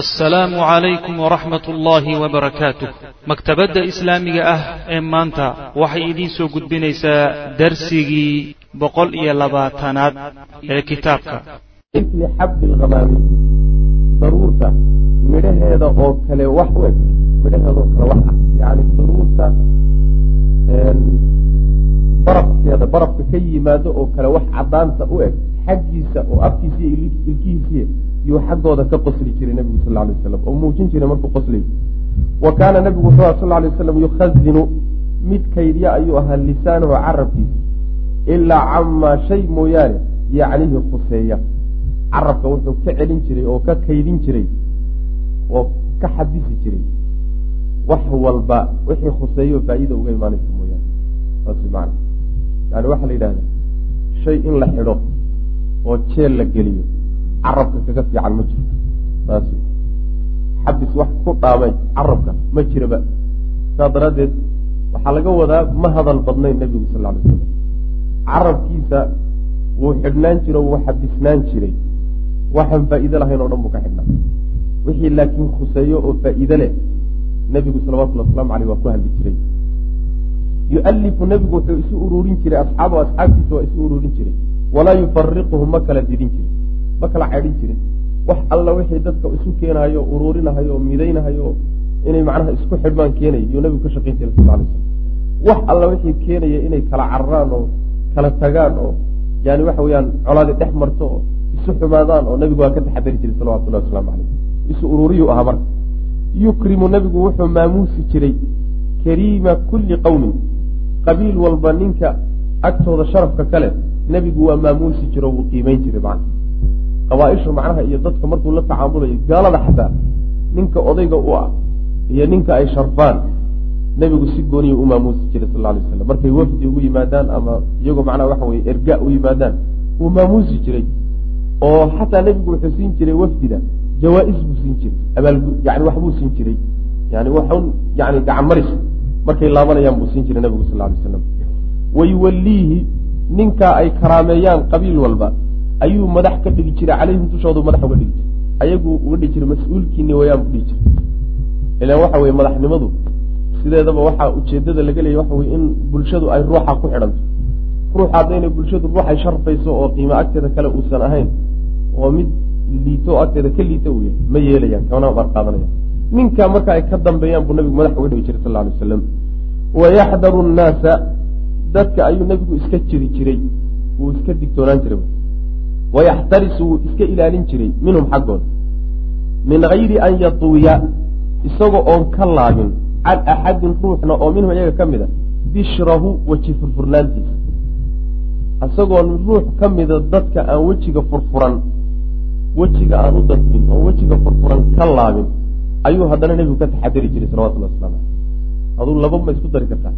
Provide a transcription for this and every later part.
assalaamu calaykum waraxmat ullaahi wabarakaatuh maktabadda islaamiga ah ee maanta waxay idiin soo gudbinaysaa darsigii boqol iyo labaatanaad ee kitaabka. Ifli xabbi lkhamaami daruurta midhaheeda oo kale wax u eg midhaheeda oo kale wax ah. Yacni daruurta barafkeeda barafka ka yimaado oo kale wax caddaanta u eg xaggiisa oo afkiisa iyo ilkihiisiy yuu xaggooda ka qosli jiray nebigu sal lay waslam oo muujin jiray markuu qoslayo wa kaana nebigu wuxuu aha sal lay waslam yukhazinu mid kaydya ayuu ahaa lisaanahu carabkiisa ilaa camaa shay mooyaane yacnihi khuseeya carabka wuxuu ka celin jiray oo ka kaydin jiray oo ka xabisi jiray. Wax walba wixii khuseeyo faa-iida uga imaanaysa mooyaane. Saas maana yani waxaa la yidhahda shay in la xidho oo jeel la geliyo carabka kaga fiican ma jiro. Saas xabis wax ku dhaamay carabka ma jiraba. Saas daraaddeed waxaa laga wadaa ma hadal badnayn nebigu sal alay slam carabkiisa wuu xidhnaan jiro wuu xabisnaan jiray. Waxaan faa-iide lahayn oo dhan buu ka xidhnaa. Wixii laakiin khuseeyo oo faa-iide leh nebigu salawatullhi waslamu aleyh waa ku hadli jiray. Yualifu nebigu wuxuu isu ururin jiray asxaabu asxaabtiisa waa isu ururin jiray. Walaa yufariquhu ma kala didin jirin ma kala caydhin jirin. Wax alla wixii dadka isu keenahayo uruurinahayo midaynahayo inay macnaha isku xidhmaan keenaya yuu nebigu ka shaqayn jiray sal lay slam wax alla wixii keenaya inay kala cararaan oo kala tagaan oo yani waxa weyaan colaadi dhex marto oo isu xumaadaan oo nebigu waa ka taxadari jiray salawatullahi waslamu caleyh isu ururiyuu ahaa marka. Yukrimu nebigu wuxuu maamuusi jiray kariima kulli qowmin qabiil walba ninka agtooda sharafka kale nebigu waa maamuusi jiro wuu qiimeyn jiray macna qabaaisha macnaha iyo dadka markuu la tacaamulayo gaalada xataa ninka odayga u ah iyo ninka ay sharfaan nebigu si gooniya u maamuusi jiray sal alay waslam markay wafdi ugu yimaadaan ama iyagoo macnaha waxa weye erga u yimaadaan wuu maamuusi jiray. Oo xataa nebigu wuxuu siin jiray wafdida jawaa-is buu siin jiray abaalgu yani waxbuu siin jiray. Yani waxun yani gacanmaris markay laabanayaan buu siin jiray nebigu sal lay slam wayuwalliihi ninkaa ay karaameeyaan qabiil walba ayuu madax ka dhigi jiray calayhim dushoodu madax uga dhigi jiray. Ayagu uga dhigi jiray mas'uulkiini wayaan bu dhigi jiray. Ilan waxa weye madaxnimadu sideedaba waxaa ujeedada laga leeyay waxa weye in bulshadu ay ruuxa ku xidhanto. Ruuxa haddaynay bulshadu ruuxay sharfayso oo qiimo agteeda kale uusan ahayn oo mid liito agteeda ka liita uu yahay ma yeelayaan kamana bar qaadanayaan ninkaa marka ay ka dambeeyaan buu nabigu madax uga dhigi jiray sal alay wasalam wayaxdaru nnaasa dadka ayuu nebigu iska jiri jiray wuu iska digtoonaan jiray wayaxtarisu wuu iska ilaalin jiray minhum xaggooda min gayri an yatuwiya isagoo oon ka laabin can axadin ruuxna oo minhum iyaga ka mida bishrahu weji furfurnaantiisa isagoon ruux ka mida dadka aan wejiga furfuran wejiga aan u dadbin oo wejiga furfuran ka laabin ayuu haddana nebigu ka taxadari jiray salawatullah waslamu aleyh aduu laba ma isku dari kartaa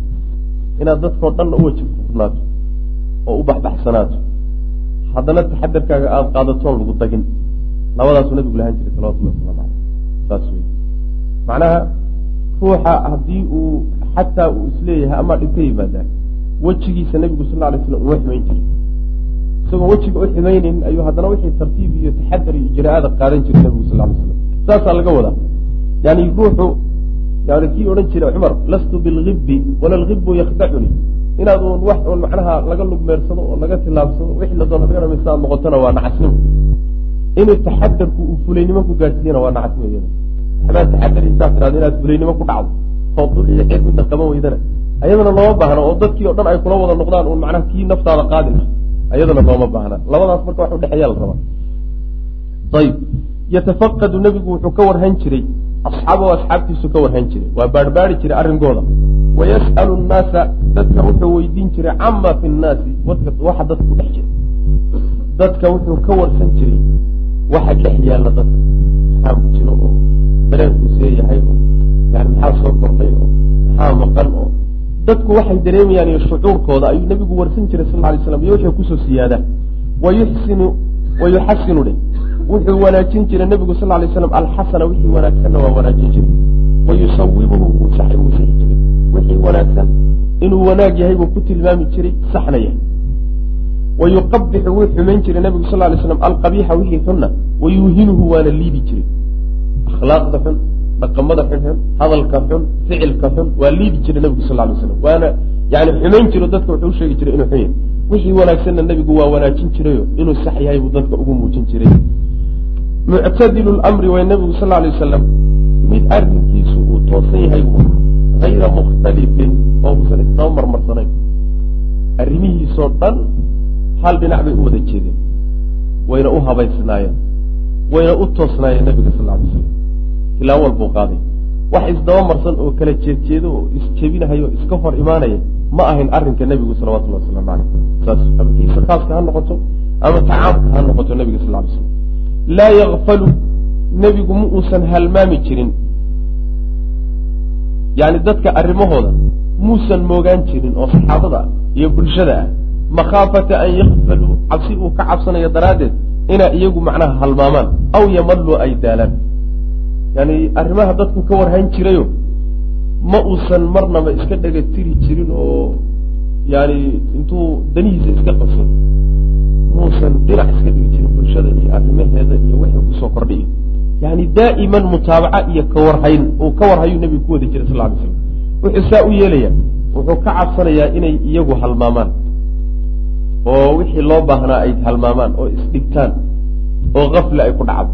inaad dadkao dhanna u weji furnaato oo u baxbaxsanaato haddana taxadarkaaga aada qaadatoon lagu dagin labadaasuu nabigu lahaan jiray salawatullah waslamu aleyh saas wey macnaha ruuxa haddii uu xataa uu is leeyahay amaa dhib ka yimaadaan wejigiisa nebigu sal lla alay slam uma xumayn jiray isagoo wejiga u xumaynin ayuu haddana wixii tartiib iyo taxadar iyo ijra-aada qaadan jiray nebigu sal lay slam saasaa laga wadaa. Yani ruuxu yani kii odhan jiray cumar lastu bilgibbi wala lgibbu yakhdacuni inaad uun wax uun macnaha laga lugmeersado oo laga tilaabsado wixii la doona laga dhamaysa aad noqotona waa nacasnimo. Inuu taxadarku uu fulaynimo ku gaadhsiiyana waa nacasnimo iyada waxbaad taxadar intaad tirahdo inaad fulaynimo ku dhacdo oo dul iyo xeer midna weydana. Ayadana looma baahna oo dadkii o dhan ay kula wada noqdaan uun macnaha kii naftaada qaadi lah ayadana looma baahna. Labadaas marka wax udhexeeya la rabaa. Ayib yatafaqadu nebigu wuxuu ka warhan jiray asxaabahu asxaabtiisu ka warhan jiray. Waa baarhbaari jiray arrinkooda wayas'alu nnaasa dadka wuxuu weydiin jiray cama fi nnaasi? Waxa dadka dhex jira dadka wuxuu ka warsan jiray waxa dhex yaalla dadka maxaa jiro oo? Dareenkuu seeyahay oo? Yani maxaa soo kordhay oo? Maxaa maqan oo? Dadku waxay dareemayaan iyo shucuurkooda. Ayuu nebigu warsan jiray sal lay slam iyo wixii ku soo siyaada. Wayuxsinu wayuxasinu dhe wuxuu wanaajin jiray nebigu sal lay slam alxasana wixii wanaagsanna waa wanaajin jiray. Wayusawibuhu wuu wixii wanaagsan. Inuu wanaag yahay buu ku tilmaami jiray saxna yahay wayuqabixu wuu xumayn jiray nebigu sal lay slam alqabiixa wixii xunna wayuuhinuhu waana liidi jiray. Akhlaaqda xun dhaqamada xunxun hadalka xun ficilka xun waa liidi jiray nabigu sal lay slam waana yani xumayn jiro dadka wuxuu usheegi jiray inuu xun yahay wixii wanaagsanna nebigu waa wanaajin jirayo inuu sax yahay buu dadka ugu muujin jiray. Muctadilu lmri way nabigu sal lay wasalam mid arrinkiisu uu toosan yahay buu hayra mukhtalifin oo uusan isnaba marmarsanayn arrimihiisoo dhan hal dhinac bay u wada jeedeen wayna u habaysnaayeen wayna u toosnaayeen nabiga sal lay slam tilaabo walbuu qaaday wax isdaba marsan oo kala jeedjeedo oo isjebinahayo iska hor imaanaya ma ahayn arrinka nebigu salawatullahi wasalaamu caleyh saas ama kiisa ha noqoto ama tacaamka ha noqoto nebiga sal lay slam laa yakfalu nebigu ma uusan halmaami jirin yani dadka arrimahooda muusan moogaan jirin oo saxaabada iyo bulshada ah makhaafata an yakfaluu cabsi uu ka cabsanayo daraaddeed inaa iyagu macnaha halmaamaan aw yamalluu ay daalaan. Yani arrimaha dadku ka warhayn jirayo ma uusan marnaba iska dhega tiri jirin oo yani intuu danihiisa iska qabsado muusan dhinac iska dhigi jirin bulshada iyo arrimaheeda iyo wixii ku soo kordhiyo yani daa'iman mutaabaca iyo kawarhayn uu ka warhayuu nebigu ku wadi jiray sal lay slam wuxuu saa u yeelaya wuxuu ka cabsanayaa inay iyagu halmaamaan. Oo wixii loo baahnaa ay halmaamaan oo isdhigtaan oo kafle ay ku dhacdo.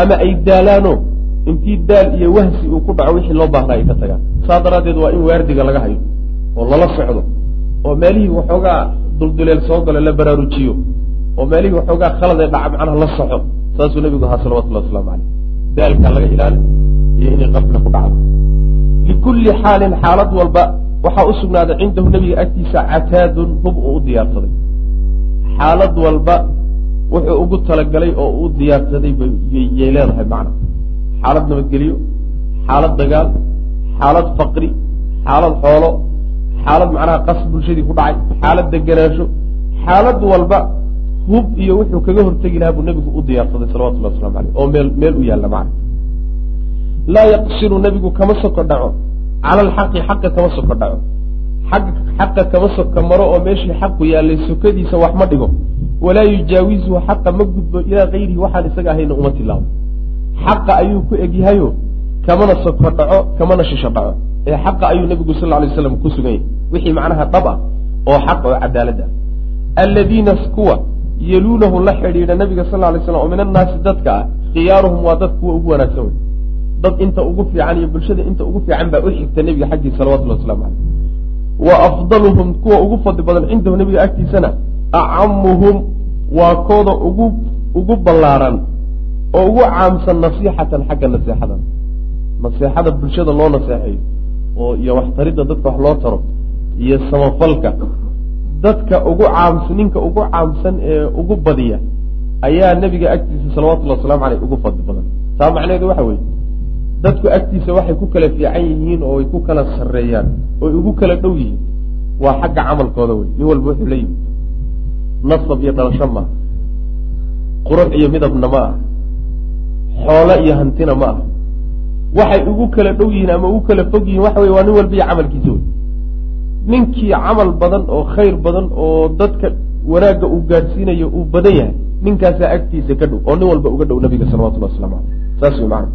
Ama ay daalaano intii daal iyo wahsi uu ku dhaco wixii loo baahnaa ay ka tagaan. Saa daraaddeed waa in waardiga laga hayo oo lala socdo oo meelihii waxoogaa dulduleel soo galo la baraarujiyo oo meelihii waxoogaa khalad ee dhaca macnaha la soxo saasuu nabigu ahaa salawatullahi waslamu caleyh daalkaa laga ilaali iyo inay kafle ku dhacdo likulli xaalin xaalad walba waxaa u sugnaaday cindahu nebiga agtiisa cataadun hub uu u diyaarsaday xaalad walba wuxuu ugu talagalay oo u diyaarsaday yay leedahay macna xaalad nabadgelyo xaalad dagaal xaalad faqri xaalad xoolo xaalad macnaha qas bulshadii ku dhacay xaalad deganaansho xaalad walba hub iyo wuxuu kaga hortegi lahaa buu nebigu u diyaarsaday salawatullahi waslamu aleyh oo meel meel u yaalla macna. Laa yaqsiru nebigu kama soko dhaco cala alxaqi xaqa kama soko dhaco. Xaqa kama soka maro oo meeshii xaqu yaallay sokadiisa wax ma dhigo. Walaa yujaawizuhu xaqa ma gudbo ilaa kayrihi waxaan isaga ahayna uma tilaabo xaqa ayuu ku egyahayo kamana soko dhaco kamana shisho dhaco. Ee xaqa ayuu nebigu sal lay slam ku sugan yahay wixii macnaha dhab ah oo xaq oo cadaalad ah. Alladiina kuwa yeluunahu la xidhiidha nabiga sal lay slam oo min annaasi dadka ah khiyaaruhum waa dad kuwa ugu wanaagsan wey dad inta ugu fiican iyo bulshada inta ugu fiican baa u xigta nebiga xaggii salawatullah waslamu caleyh wa afdaluhum kuwa ugu fadli badan cindahu nebiga agtiisana acamuhum waa kooda ugu ugu ballaaran oo ugu caamsan nasiixatan xagga naseexada naseexada bulshada loo naseexayo oo iyo waxtaridda dadka wax loo taro iyo samafalka dadka ugu caamsan ninka ugu caamsan ee ugu badiya ayaa nebiga agtiisa salawatullahi waslamu caleyh ugu fadli badan. Taa macnaheedu waxa weeye? Dadku agtiisa waxay ku kala fiican yihiin oo ay ku kala sarreeyaan ooy ugu kala dhow yihiin. Waa xagga camalkooda wey nin walba wuxuu yimid nasab iyo dhalasho maaha qurux iyo midabna ma ah xoolo iyo hantina ma ah waxay ugu kala dhow yihiin ama ugu kala fog yihiin waxa wey waa nin walba iyo camalkiisa wey ninkii camal badan oo khayr badan oo dadka wanaagga uu gaadhsiinayo uu badan yahay ninkaasaa agtiisa ka dhow oo nin walba uga dhow nabiga salawatullahi waslamu caleyh saas macana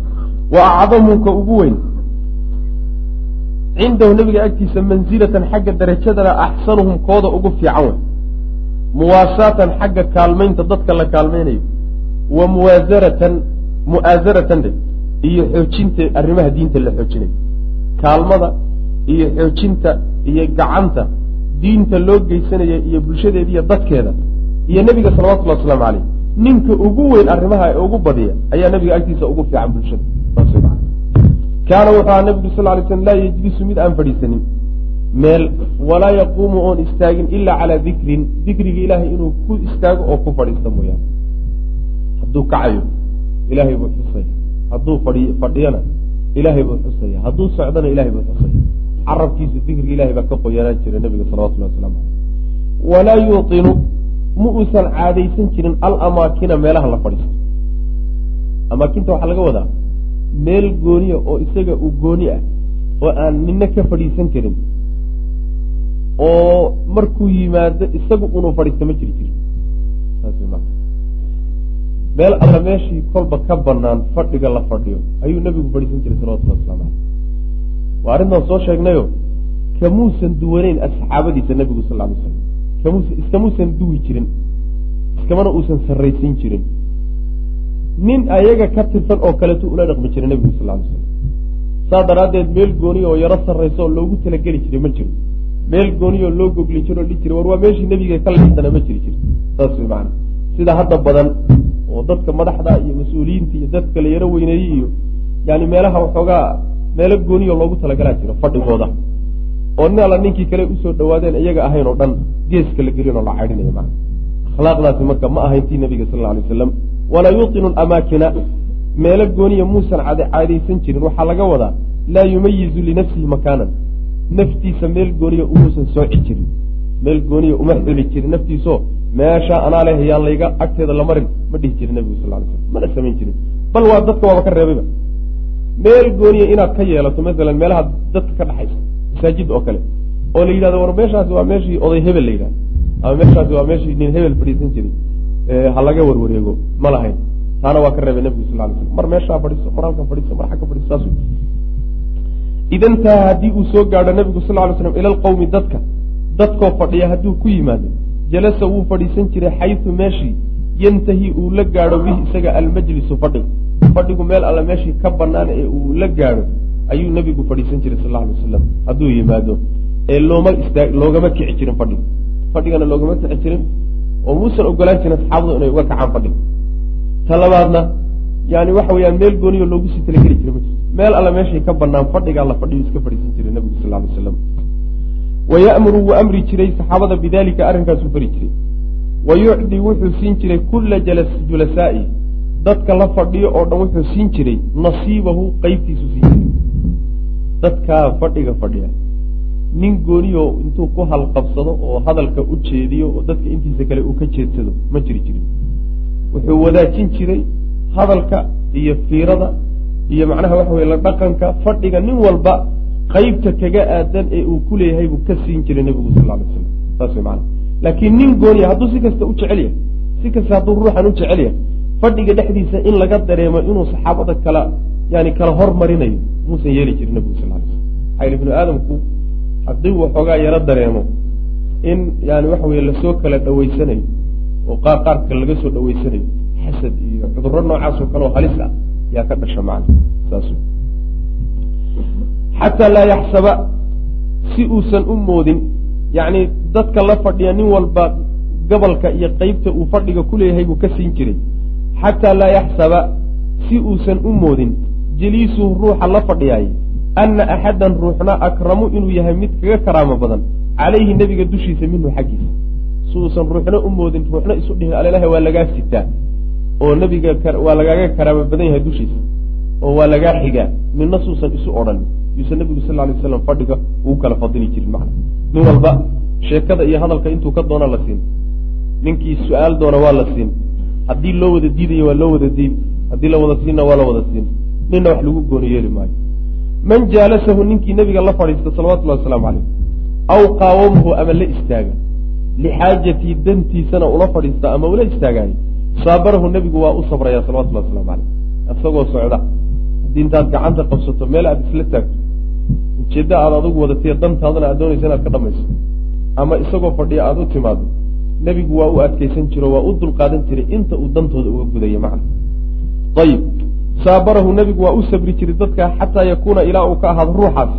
wa acdamuka ugu weyn cindahu nebiga agtiisa mansilatan xagga darajadana axsanuhum kooda ugu fiican wey muwaasaatan xagga kaalmaynta dadka la kaalmaynayo. Wa muwaasaratan mu'aasaratan dhe iyo xoojinta arrimaha diinta la xoojinayo. Kaalmada iyo xoojinta iyo gacanta diinta loo geysanaya iyo bulshadeeda iyo dadkeeda iyo nebiga salawatullahi wasalaamu caleyh. Ninka ugu weyn arrimaha ee ugu badiya ayaa nebiga agtiisa ugu fiican bulshada. Kaana wuxuu ahaa nebigu sal lay slm laa yejlisu mid aan fadhiisanin. Meel walaa yaquumu oon istaagin ilaa calaa dikrin. Dikriga ilaahay inuu ku istaago oo ku fadhiista mooyaane. Hadduu kacayo ilaahay buu xusaya. Hadduu fadhi fadhiyana ilaahay buu xusaya. Hadduu socdana ilahay buu xusaya carabkiisa dikriga ilahay baa ka qoyanaan jira nebiga salawatullahi waslamu caleyh walaa yuutinu ma uusan caadaysan jirin alamaakina meelaha la fadhiisto. Amaakinta waxaa laga wadaa meel gooniya oo isaga uu gooni ah oo aan nina ka fadhiisan karin. Oo markuu yimaado isagu unuu fadhiista ma jiri ma meel alla meeshii kolba ka banaan fadhiga la fadhiyo ayuu nebigu fadhiisan jiray salawatullahi waslamu caleyh waa arrintaan soo sheegnayo kamuusan duwanayn asxaabadiisa nebigu sal ly slam kamuusa iskamuusan duwi jirin iskamana uusan sarraysiin jirin. Nin ayaga ka tirsan oo kaleetu ula dhaqmi jiray nebigu sal lay slam saa daraaddeed meel gooniya oo yaro sarraysa oo loogu talageli jiray ma jiro. Meel gooniya oo loo gogli jiro o dhihi jiray war waa meeshii nebiga ka leexdana ma jiri jir saas way macana sida hadda badan oo dadka madaxda iyo mas'uuliyiinta iyo dadka la yaro weyneeyey iyo yani meelaha waxoogaa meelo gooniya loogu talagalaa jiro fadhigooda. Oo nin alla ninkii kale u soo dhawaadeen iyaga ahayn oo dhan geeska la gelin oo la caydhinaya macana akhlaaqdaasi marka ma ahayn tii nabiga sal alay waslam walaa yuutinu amaakina meelo gooniya muusan caadaysan jirin waxaa laga wadaa laa yumayizu linafsihi makaanan. Naftiisa meel gooniya umuusan sooci jirin. Meel gooniya uma xuli jirin naftiisoo. Meesha anaa leh yaan layga agteeda la marin ma dhihi jirin nabigu sal lay slam mana samayn jirin. Bal waa dadka waaba ka reebayba meel gooniya inaad ka yeelato masalan meelaha dadka ka dhaxaysa masaajid oo kale oo la yidhahdo war meeshaasi waa meeshii oday hebel la yidhahdo ama meeshaasi waa meeshii nin hebel fadhiisan jiray ha laga warwareego ma lahayn. Taana waa ka reebay nebigu sal lay slam mar meeshaa fadhiiso mar halkan fadhiiso mar xagga fadhiiso saas idantaa haddii uu soo gaadho nebigu sal lay slam ila alqawmi dadka dadkoo fadhiya hadduu ku yimaado jalasa wuu fadhiisan jiray xaysu meeshii yantahi uu la gaadho bihi isaga almajlisu fadhigu fadhigu meel alla meeshii ka banaan ee uu la gaadho ayuu nebigu fadhiisan jiray sal alay wasalam hadduu yimaado ee looma istaa loogama kici jirin fadhiga fadhigana loogama kici jirin oo muusan ogolaan jirin asxaabadu inay uga kacaan fadhiga ta labaadna yani waxa weyaan meel gooniyo loogu sii talageli jira ma jirto. Meel alla meeshay ka banaan fadhigaa la fadhiyu iska fadhiisan jiray nebigu sal lay waslam waya'muru wuu amri jiray saxaabada bidalika arrinkaasuu fari jiray. Wa yucdi wuxuu siin jiray kulla julasaa'i dadka la fadhiyo oo dhan wuxuu siin jiray nasiibahu qeybtiisu siin jiray. Dadkaa fadhiga fadhiya nin gooniyo intuu ku halqabsado oo hadalka u jeediyo oo dadka intiisa kale uu ka jeedsado ma jiri jirin. Wuxuu wadaajin jiray hadalka iyo fiirada iyo macnaha waxa weye la dhaqanka fadhiga nin walba qeybta kaga aadan ee uu ku leeyahay buu ka siin jiray nebigu sal lay slam saas way maana laakiin nin gooniya hadduu si kasta u jecel yahay si kasta hadduu ruuxan u jecel yahay fadhiga dhexdiisa in laga dareemo inuu saxaabada kala yani kala hormarinayo muusan yeeli jirin nebigu sal yili binu aadamku haddii waxoogaa yaro dareemo in yani waxa weye la soo kala dhaweysanayo oo qaar qaarka laga soo dhaweysanayo xasad iyo cudurro noocaasoo kale oo halis ah yaa ka dhasha macna. Saas xataa laa yaxsaba si uusan u moodin yacni dadka la fadhiya nin walba gobolka iyo qeybta uu fadhiga ku leeyahay buu ka siin jiray xataa laa yaxsaba si uusan u moodin. Jaliisuhu ruuxa la fadhiyaay anna axadan ruuxna akramu inuu yahay mid kaga karaamo badan. Calayhi nebiga dushiisa minhu xaggiisa. Si uusan ruuxna u moodin ruuxna isu dhihin alelaha waa lagaa sitaa. Oo nebiga waa lagaaga karaamo badan yahay dushiisa. Oo waa lagaa xigaa. Midna suusan isu odhan. Yuusan nebigu sal lay waslam fadhiga ugu kala fadili jirin macna. Nin walba sheekada iyo hadalka intuu ka doona la siin. Ninkii su'aal doona waa la siin haddii loo wada diidayo waa loo wada diidi haddii la wada siinna waa la wada siin. Ninna wax lagu gooni yeeli maayo. Man jaalasahu ninkii nebiga la fadhiista salawatullahi wasalaamu caleyh aw qaawamahu ama la istaaga lixaajatii dantiisana ula fadhiista ama ula istaagaay saabarahu nebigu waa u sabraya salawatullahi waslamu caleyh isagoo socda. Haddii intaad gacanta qabsato meel aad isla taagto ujeeddo aad adugu wadatay dantaadana aad doonaysa inaad ka dhamayso ama isagoo fadhiya aada u timaado nebigu waa u adkaysan jiro waa u dulqaadan jiray inta uu dantooda uga gudaya macna. Ayib saabarahu nebigu waa u sabri jiray dadka xataa yakuuna ilaa uu ka ahaado ruuxaas.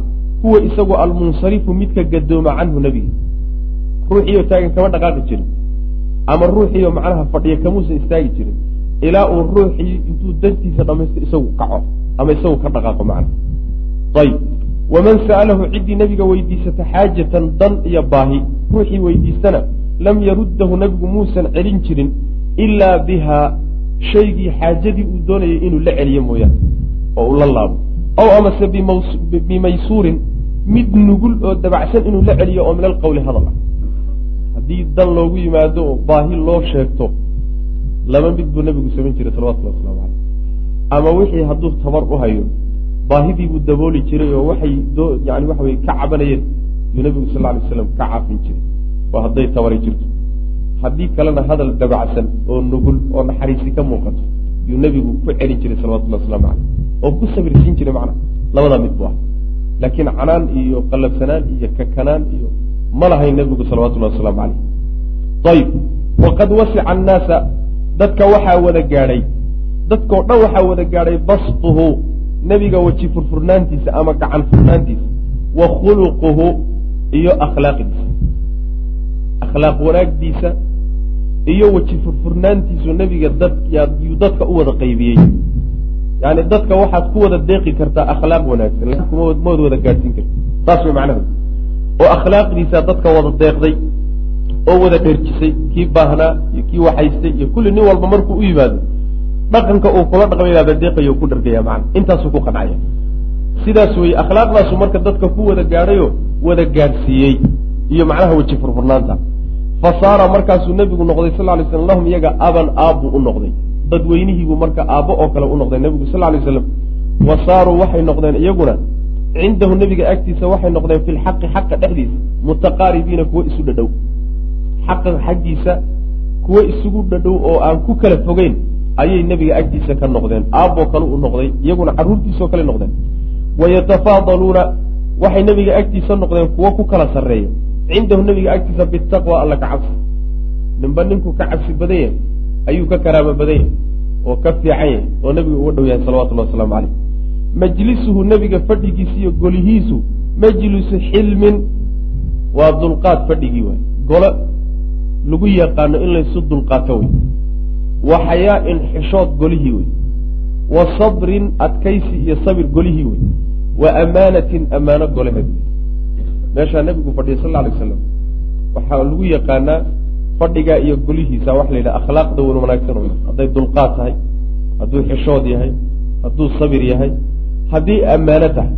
Huwa isagu almunsarifu midka gadooma canhu nebiga. Ruuxiioo taagan kama dhaqaaqi jirin. Ama ruuxiioo macnaha fadhiya kamuusan istaagi jirin ilaa uu ruuxii intuu dantiisa dhamaysto isagu kaco ama isagu ka dhaqaaqo macna. Ayib waman sa'alahu ciddii nebiga weydiisata xaajatan dan iyo baahi. Ruuxii weydiistana lam yaruddahu nebigu muusan celin jirin ilaa bihaa shaygii xaajadii uu doonayay inuu la celiyo mooyaane oo uu la laabo. Aw amase bimaysuurin mid nugul oo dabacsan inuu la celiyo oo min alqowli hadal ah. Haddii dan loogu yimaado oo baahi loo sheegto laba mid buu nebigu samayn jiray salawatullahi waslamu caleyh ama wixii hadduu tabar u hayo baahidii buu dabooli jiray oo waxay yani waxa weye ka cabanayeen yuu nebigu sal alay slam ka caafin jiray oo hadday tabari jirto. Haddii kalena hadal dabacsan oo nugul oo naxariisi ka muuqato yuu nebigu ku celin jiray salawatullahi waslamu caleyh oo ku sabirsiin jiray macna labadaa mid bu ah laakiin canaan iyo qallabsanaan iyo kakanaan iyo ma lahayn nebigu salawatullahi wasalaamu caleyh ayib waqad wasica annaasa dadka waxaa wada gaadhay. Dadkao dhan waxaa wada gaadhay bastuhu nebiga weji furfurnaantiisa ama gacan furnaantiisa wa khuluquhu iyo akhlaaqdiisa akhlaaq wanaagdiisa iyo weji furfurnaantiisu nebiga dad yuu dadka u wada qaybiyey. Yani dadka waxaad ku wada deeqi kartaa akhlaaq wanaagsan maad wada gaadhsiin karta. Saas way macnaheedu oo akhlaaqdiisa dadka wada deeqday oo wada dherjisay kii baahnaa iyo kii waxaystay iyo kulli nin walba markuu u yimaado dhaqanka uu kula dhaqmayaaba deeqayo ku dhargaya macna. Intaasuu ku qancaya sidaas weye akhlaaqdaasu marka dadka ku wada gaadhayo wada gaadhsiiyey iyo macnaha weji furfurnaanta. Fa saara markaasuu nebigu noqday sal lay slam lahum iyaga aban aabbuu u noqday. Dadweynihiibuu marka aabbo oo kale u noqday nebigu sal lay slam wa saaruu waxay noqdeen iyaguna cindahu nebiga agtiisa waxay noqdeen fi lxaqi xaqa dhexdiisa mutaqaaribiina kuwo isu dhadhow. Xaqa xaggiisa kuwo isugu dhadhow oo aan ku kala fogeyn ayay nebiga agtiisa ka noqdeen aabboo kale u noqday iyaguna carruurtiisoo kale noqdeen. Wayatafaadaluuna waxay nebiga agtiisa noqdeen kuwo ku kala sarreeya cindahu nebiga agtiisa bitaqwa alla ka cabsi. Ninba ninkuu ka cabsi badan yahay ayuu ka karaamo badan yahay oo ka fiican yahay oo nebiga uga dhow yahay salawatullahi wasalaamu caleyh majlisuhu nebiga fadhigiisa iyo golihiisu majlisu xilmin waa dulqaad fadhigii waay. Golo lagu yaqaano in laysu dulqaato wey wa xayaa-in xishood golihii wey wa sabrin adkaysi iyo sabir golihii wey wa amaanatin ammaano golaheed meeshaa nebigu fadhiya sal alay aslam waxaa lagu yaqaanaa fadhigaa iyo golihiisa waxa la yidhaha akhlaaqda wan wanaagsan hadday dulqaad tahay hadduu xishood yahay hadduu sabir yahay haddii ammaano tahay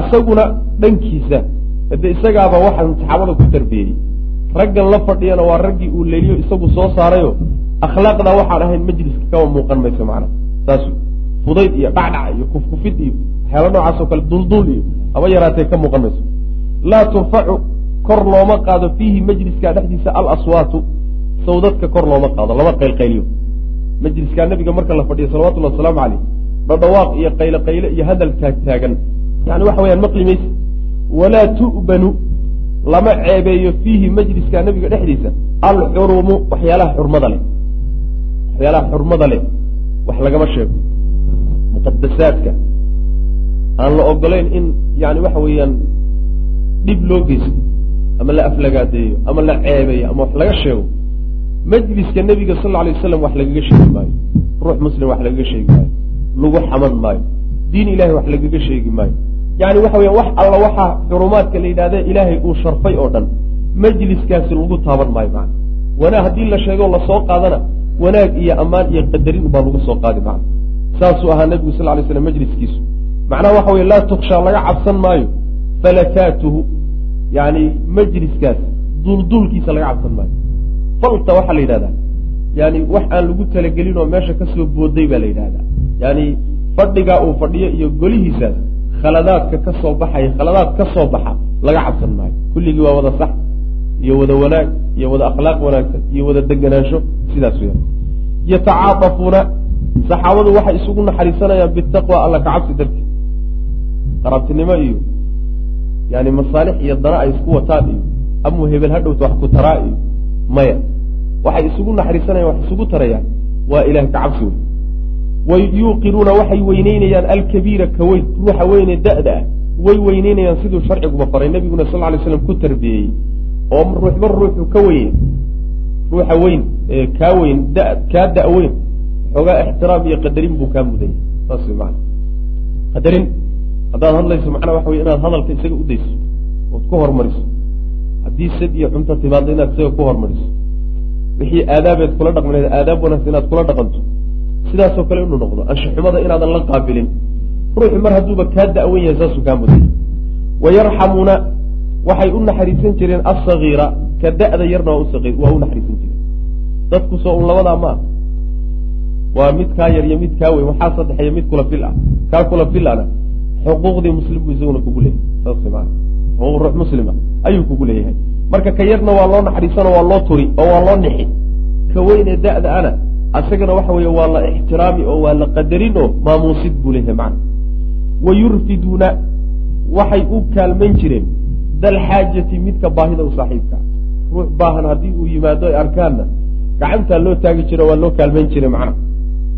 asaguna dhankiisa hade isagaaba waxaan saxaabada ku tarbiyeyey raggan la fadhiyana waa raggii uu leeliyo isagu soo saarayo akhlaaqdaa waxaan ahayn majliska kama muuqan mayso macna. Saas fudayd iyo dhacdhac iyo kufkufid iyo waxyaala noocaasoo kale dulduul iyo haba yaraatee ka muuqan mayso laa turfacu kor looma qaado fiihi majliskaa dhexdiisa alaswaatu. Sawdadka kor looma qaado lama qaylqayliyo. Majliskaa nabiga marka la fadhiyo salawatullahi wasalaamu caleyh dhadhawaaq iyo qayle qayle iyo hadal taagtaagan yani waxa weyaan maqli mayse walaa tu'banu lama ceebeeyo fiihi majliska nabiga dhexdiisa alxurumu waxyaalaha xurmada leh. Waxyaalaha xurmada leh wax lagama sheego. Muqadasaadka aan la ogolayn in yani waxa weeyaan dhib loo geysto ama la aflagaadeeyo ama la ceebeeyo ama wax laga sheego majliska nebiga sal alay wasalam wax lagaga sheegi maayo ruux muslim wax lagaga sheegi maayo lagu xaman maayo diin ilahay wax lagaga sheegi maayo. Yani waxa weya wax alla waxaa xurumaadka la yidhahde ilaahay uu sharfay oo dhan majliskaasi lagu taaban maayo macna. Wanaag haddii la sheego la soo qaadana wanaag iyo ammaan iyo qadarin baa lagu soo qaadi macna. Saasuu ahaa nebigu sal lay slam majliskiisu. Macnaha waxa weye laa tukshaa laga cabsan maayo falakaatuhu yani majliskaas duulduulkiisa laga cabsan maayo. Falta waxaa la yidhahdaa yani wax aan lagu talagelin oo meesha ka soo booday baa la yidhahdaa. Yani fadhigaa uu fadhiyo iyo golihiisaas khaladaadka ka soo baxaya khaladaad ka soo baxa laga cabsan maayo. Kulligii waa wada sax iyo wada wanaag iyo wada akhlaaq wanaagsan iyo wada deganaansho sidaas weya yatacaadafuuna saxaabadu waxay isugu naxariisanayaan bitaqwa alla ka cabsi darti qaraabtinimo iyo yani masaalix iyo dana ay isku wataan iyo amuu hebel hadhowta wax ku taraa iyo maya waxay isugu naxariisanayaan wax isugu tarayaan waa ilaah ka cabsi wey wayuuqinuuna waxay weyneynayaan alkabiira ka weyn ruuxa weyne da-da ah way weyneynayaan siduu sharciguba faray nebiguna sal lay slam ku tarbiyeeyey oo ruuxba ruuxu ka weye ruuxa weyn kaa weyn kaa da- weyn xoogaa ixtiraam iyo qadarin buu kaa mudanya saas wy maana qadarin haddaad hadlayso macnaa waxa wey inaad hadalka isaga u dayso ood ku hormariso. Haddii sad iyo cunto timaado inaad isaga ku hormariso. Wixii aadaabeed kula dhaqmaneed aadaab wanaagsan inaad kula dhaqanto. Sidaasoo kale inuu noqdo anshaxumada inaadan la qaabilin. Ruuxu mar hadduuba kaa da-wan yahay saasuu kaa mudaya wayarxamuuna waxay u naxariisan jireen asagiira ka da-da yarna waa u naxariisan jireen. Dadku soo un labadaa ma ah waa mid kaa yar iyo mid kaa weyn waxaa saddexeeya mid kula fil ah kaa kula fil ana xuquuqdii muslim buu isaguna kugu leeyahay. Saas maa xuquuq ruux muslima ayuu kugu leeyahay. Marka ka yarna waa loo naxariisano waa loo turi oo waa loo nixi. Ka weynee da-da ana asagana waxa weeye waa la ixtiraami oo waa la qadarin oo maamuusid buu leeyahay macna wa yurfiduuna waxay u kaalmayn jireen dalxaajati midka baahida u saaxiibka. Ruux baahan haddii uu yimaado ay arkaanna gacantaa loo taagi jiro waa loo kaalmayn jiray macna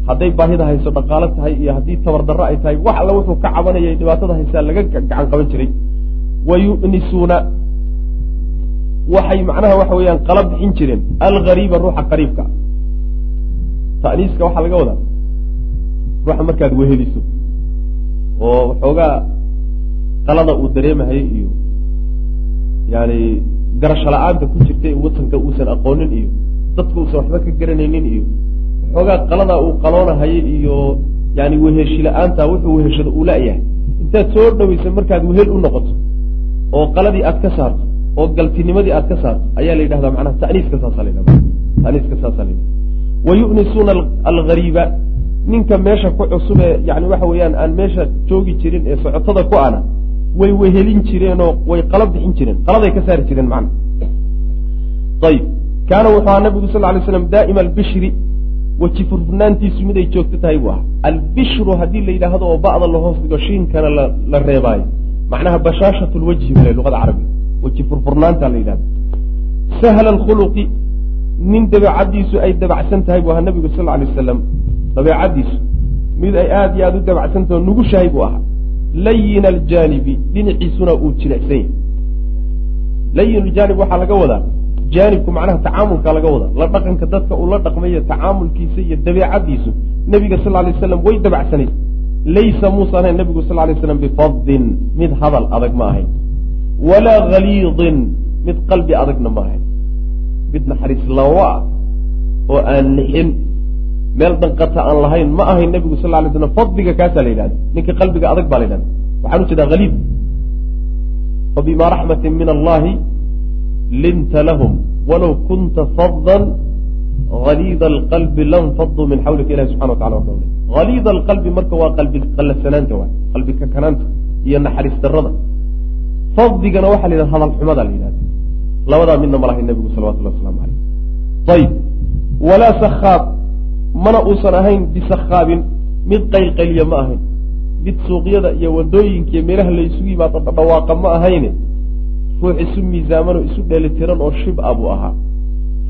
hadday baahida hayso dhaqaalo tahay iyo haddii tabardarro ay tahay wax alla wuxuu ka cabanayay dhibaatada haysaa laga gacan qaban jiray. Wa yu'nisuuna waxay macnaha waxa weeyaan qala bixin jireen. Algariiba ruuxa qariibka. Ta'niiska waxaa laga wadaa. Ruuxa markaad weheliso oo waxoogaa qalada uu dareemahayo iyo yani garasho la'aanta ku jirta watanka uusan aqoonin iyo dadka uusan waxba ka garanaynin iyo waxoogaa qalada uu qaloonahayo iyo yani weheshi la'aanta wuxuu weheshado uu la-yahay. Intaad soo dhawaysa markaad wehel u noqoto oo qaladii aad ka saarto oo galtinimadii aad ka saarto ayaa la yidhahdaa macnaha taniiska saasa la yidhahda taniiska saasa la yidhahda wa yu'nisuuna algariiba ninka meesha ku cusub ee yani waxa weeyaan aan meesha joogi jirin ee socotada ku ana way wehelin jireenoo way qala bixin jireen. Qaladay ka saari jireen macna. Ayib kaana wuxuu ahaa nabigu sal lay slam daa'ima albishri weji furfurnaantiisu miday joogto tahay buu ahaa albishru haddii la yidhaahdo oo ba'da la hoos dhigo shiinkana la reebaayo. Macnaha bashaashat lwajhi bale luqada carabiga. Weji furfurnaanta la yidhahdo sahla alkhuluqi nin dabeecaddiisu ay dabacsan tahay buu ahaa nabigu sal lay wasalam dabeecaddiisu mid ay aada iyo aada u dabacsantaho nugushahay buu ahaa. Layin aljaanibi dhinaciisuna uu jilicsan yahay. Layin aljaanib waxaa laga wadaa jaanibku macnaha tacaamulka laga wadaa la dhaqanka dadka uu la dhaqmayo tacaamulkiisa iyo dabeecaddiisu nebiga sal lay slam way dabacsanayd laysa muusan ahayn nebigu sal lay slam bifadin mid hadal adag ma ahayn. Walaa haliidin mid qalbi adagna ma ahayn. Mid naxariis lawo ah oo aan nixin meel danqata aan lahayn ma ahayn nebigu sal lay slam fadliga kaasaa la yidhahda ninka qalbiga adag baa la yidhahda waxaan u jeedaa haliid fabima raxmati min allahi linta lahum walow kunta fadan haliida alqalbi lanfaduu min xawlika ilahi subxana wa tacala wada haliida alqalbi marka waa qalbi qallasanaanta waay qalbi kakanaanta iyo naxariis darada fadligana waxaa la yidhahda hadal xumada la yidhahda labadaa midna ma lahayn nebigu salawatullah waslamu caleyh ayib walaa sakhaab mana uusan ahayn bisakhaabin mid qaylqayliya ma ahayn mid suuqyada iyo waddooyinka meelaha la isugu yimaado dhawaaqa ma ahayne ruux isu miisaaman oo isu dheelitiran oo shib a buu ahaa.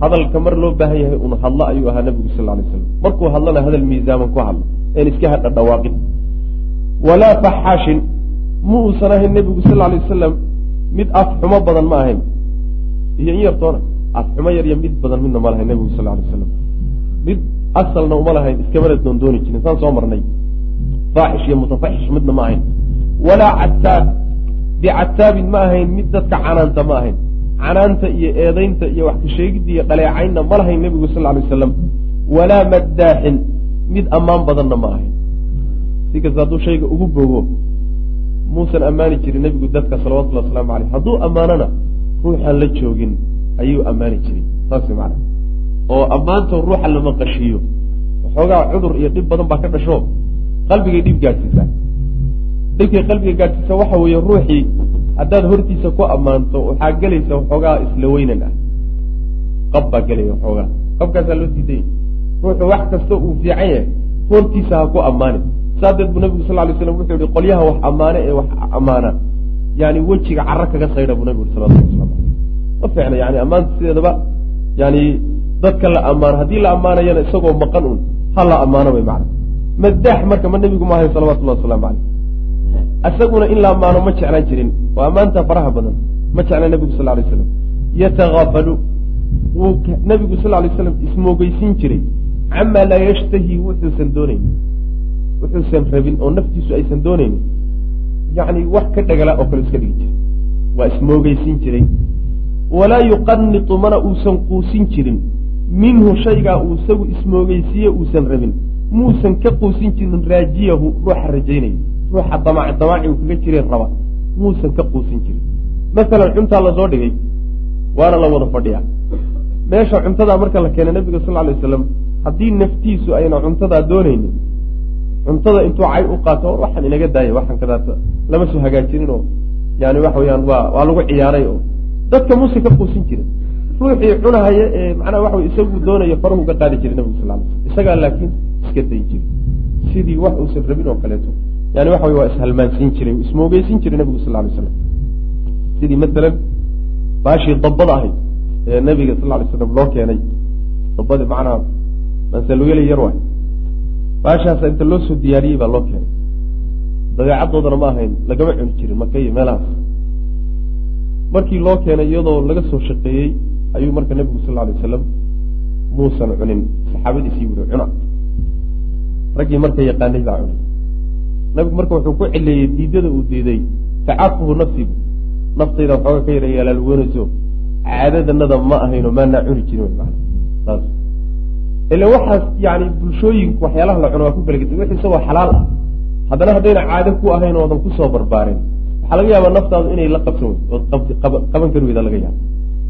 Hadalka mar loo baahan yahay un hadlo ayuu ahaa nebigu sal lay slam markuu hadlana hadal miisaaman ku hadlo een iska hadha dhawaaqin walaa faxaashin ma uusan ahayn nebigu sal lay wasalam mid af xumo badan ma ahayn. Iyo in yartoona af xumo yar mid badan midna ma lahayn nebigu sal lay wasalam mid asalna uma lahayn iskamana doondooni jirin saan soo marnay. Faaxish iyo mutafaxish midna ma ahayn. Walaa cataab bicataabin ma ahayn mid dadka canaanta ma ahayn. Canaanta iyo eedaynta iyo wax kasheegidda iyo dhaleecaynna ma lahayn nebigu sal lay wasalam walaa maddaaxin mid ammaan badanna ma ahayn. Si kasta hadduu shayga ugu bogo muusan ammaani jirin nebigu dadka salawatullhi wasalaamu caleyh hadduu ammaanona ruuxaan la joogin ayuu ammaani jiray. Saas macana oo ammaanta ruuxa lama qashiyo waxoogaa cudur iyo dhib badan baa ka dhasho qalbigay dhib gaadhsiisaa dhibkay qalbiga gaadhsiisa waxa weeye ruuxii haddaad hortiisa ku ammaanto waxaa gelaysa waxoogaa isla weynan ah. Qab baa gelaya waxoogaa qabkaasaa loo diiday. Ruuxu wax kasta uu fiican yahay hortiisa ha ku ammaani saadeed buu nabigu sal lay slam wuxuu yihi qolyaha wax ammaane ee wax ammaana. Yani wejiga caro kaga saydha buu nabigu yhi salawatullah waslamu aleyh ma fiicna yani ammaanta sideedaba yani dadka la ammaano haddii la ammaanayana isagoo maqan un ha la ammaano way macna. Madaax marka ma nebigu maahay salawatullahi wasalaamu caleyh isaguna in la ammaano ma jeclaan jirin. Oo ammaanta faraha badan. Ma jeclaan nebigu sal lay slam yatagaafalu wuu nebigu sal lay slam ismoogeysin jiray. Camaa laa yashtahi wuxuusan doonaynin wuxuusan rabin oo naftiisu aysan doonaynin yani wax ka dhagala oo kale iska dhigi jiray waa ismoogeysin jiray. Walaa yuqanitu mana uusan quusin jirin. Minhu shaygaa uu isagu ismoogeysiiye uusan rabin. Muusan ka quusin jirin raajiyahu ruuxa rajaynaya ruuxa damac damaaci uu kaga jireen raba muusan ka quusin jirin. Masalan cuntaa la soo dhigay waana la wada fadhiyaa. Meesha cuntadaa marka la keenay nabiga sal lay wasalam haddii naftiisu ayna cuntadaa doonaynin cuntada intuu cay u qaato waxaan inaga daaya waxaan kadaata lama soo hagaajinin oo yani waxa weyaan waa waa lagu ciyaaray oo. Dadka muuse ka quusin jiray ruuxii cunahaya ee macnaha waxa wey isagu doonayo farahu ka qaadi jiray nabigu sal ly sl isagaa laakiin iska dayi jiray sidii wax uusan rabin oo kaleeto yani waxa wey waa ishalmaansiin jiray ismoogeysin jiray nabigu sal lay slam sidii masalan baashii dabbada ahayd ee nabiga sal lay slam loo keenay. Dabadii macnaha mansalugeli yar waay. Baashaasa inta loo soo diyaariyey baa loo keenay. Dabeecaddoodana ma ahayn lagama cuni jirin maka iyo meelahaas markii loo keenay iyadoo laga soo shaqeeyey ayuu marka nebigu sal alay wasalam muusan cunin. Saxaabadiisii wuri cuna. Raggii marka yaqaanay baa cunay nabigu marka wuxuu ku cileeyey diidada uu diiday tacaafuhu nafsigu naftayda waxooga ka yara yaalaalweynayso caadadanada ma ahayno maanaa cuni jirin. Saas ila waxaas yani bulshooyinku waxyaalaha la cuno waa ku kala geta wix isagoo xalaal ah. Haddana haddayna caado ku ahayn oodan ku soo barbaarin. Waxaa laga yaabaa naftaadu inay la qabsan weyd ood qaban kari weyda laga yaaba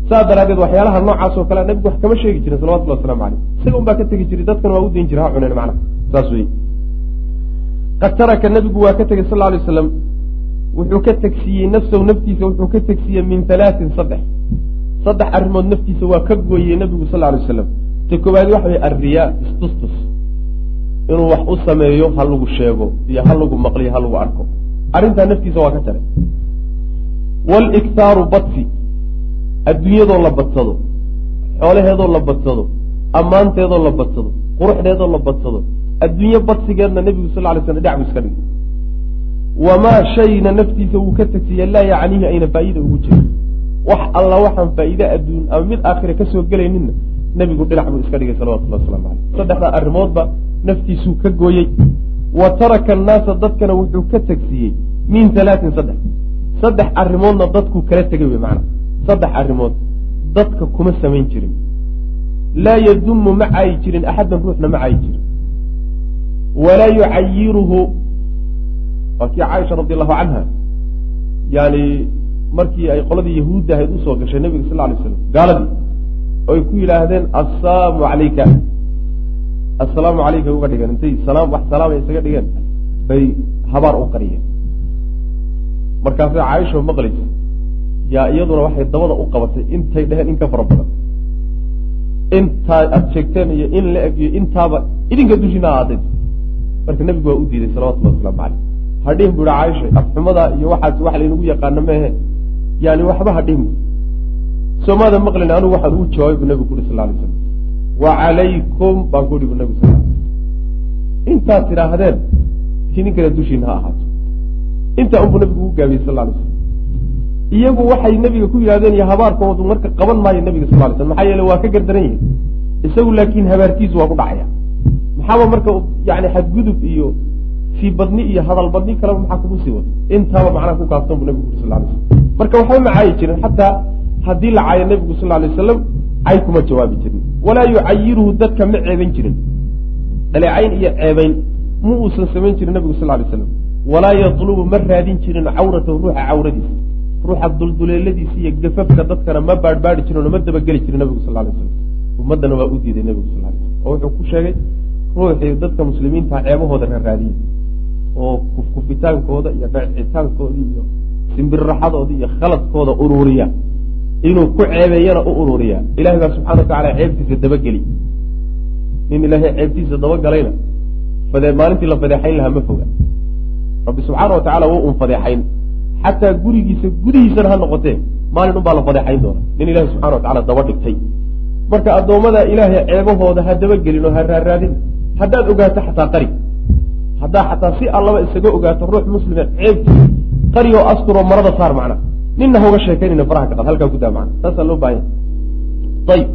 saa daraadeed waxyaalaha noocaas oo kale nabigu wax kama sheegi jirin salawatullah waslamu caleyh isaga un baa ka tegi jiray dadkana waa u dayn jira ha cunen macnaha. Saas wey qad taraka nabigu waa ka tegey sal lla alay waslam wuxuu ka tegsiiyey nafsahu naftiisa wuxuu ka tegsiiyey min halaatin saddex. Saddex arrimood naftiisa waa ka gooyey nabigu sal lla alay waslam ta koowaadi waxa way alriyaa istustus. Inuu wax u sameeyo ha lagu sheego iyo ha lagu maqliyo ha lagu arko. Arrintaa naftiisa waa ka jaray waliktaaru badsi adduunyadoo la badsado. Xoolaheedoo la badsado. Ammaanteedoo la badsado. Quruxdeedoo la badsado adduunyo badsigeedna nebigu sal lay slam dhinac bu iska dhigay wamaa shayna naftiisa wuu ka tegsiya laa yacniihi ayna faa'iida ugu jirin. Wax alla waxaan faa'iide adduun ama mid aakhire ka soo gelayninna nebigu dhinac buu iska dhigay salawatullah waslamu caleyh saddexdaa arrimoodba naftiisuu ka gooyey. Wa taraka annaasa dadkana wuxuu ka tegsiiyey min halaatin saddex. Saddex arrimoodna dadkuu kala tegay wey macana saddex arrimood dadka kuma samayn jirin. Laa yadumu ma caayi jirin axaddan ruuxna ma caayi jirin walaa yucayiruhu waa kii caaisha radi allahu canha yani markii ay qoladii yahuudda ahayd u soo gashay nabiga sal lay slam gaaladii oy ku yidhaahdeen assalaamu calayka assalaamu calayka uga dhigeen intay salaam wax salaamay isaga dhigeen bay habaar u qariyeen markaasay caaisha maqlaysa yaa iyaduna waxay dabada u qabatay intay dheheen in ka fara badan intaa aada sheegteen iyo in la eg iyo intaaba idinka dushiina aadayd marka nebigu waa u diiday salawatullahi wasalaamu caleyh hadhihin bu ihi caaisha afxumada iyo waxaas wax laynagu yaqaano mehe yani waxba hadhihin bu soomaada maqlin anigu waxaan ugu jawaabay bu nebigu ku uri sal lay slam wa calaykum baan ku ihi bu nebigu sal intaad tidhaahdeen idinkana dushiina ha ahaato. Intaa unbuu nabigu ugu gaabiyey sal lay slam iyagu waxay nebiga ku yidhahdeen iyo habaarkoodu marka qaban maayo nebiga sal lay slam maxaa yeele waa ka gardaran yihiin isagu laakiin habaarkiisu waa ku dhacaya maxaaba marka yani xadgudub iyo sii badni iyo hadal badni kaleba maxaa kugu sii wata intaaba macnaha ku kaaftan buu nebigu uri sal lay slam marka waxba ma caayi jirin xataa haddii la caayo nebigu sal lay wasalam cay kuma jawaabi jirin. Walaa yucayiruhu dadka ma ceeban jirin. Dhaleecayn iyo ceebayn ma uusan samayn jirin nebigu sal lay slam walaa yatlubu ma raadin jirin cawratahu ruuxa cawradiisa. Ruuxa dulduleeladiisa iyo gafafka dadkana ma baadhbaadhi jirin oo ma dabageli jirin nebigu sal lay slam ummaddana waa u diiday nebigu sal lay slam oo wuxuu ku sheegay ruuxii dadka muslimiinta ceebahooda raraadiyey oo kufkufitaankooda iyo dhacitaankooda iyo simbirraxadooda iyo khaladkooda ururiya inuu ku ceebeeyana u ururiya ilahay baa subxana wa tacala ceebtiisa dabageli. Nin ilaahay ceebtiisa dabagalayna fade maalintii la fadeexayn lahaa ma foga rabbi subxaana wa tacala wuu un fadeexayn. Xataa gurigiisa gudihiisana ha noqotee maalin unbaa la fadeexayn doona. Nin ilahi subxana wa tacala daba dhigtay. Marka addoommada ilaahay ceebahooda ha dabagelin oo ha raaraadin haddaad ogaato xataa qari. Haddaa xataa si allaba isaga ogaato ruux muslima ceebkii qari oo asturoo marada saar macna. Ninna hauga sheekaynayna faraha ka qad halkaa ku daa macna. Taasaa loo baahanya. Ayib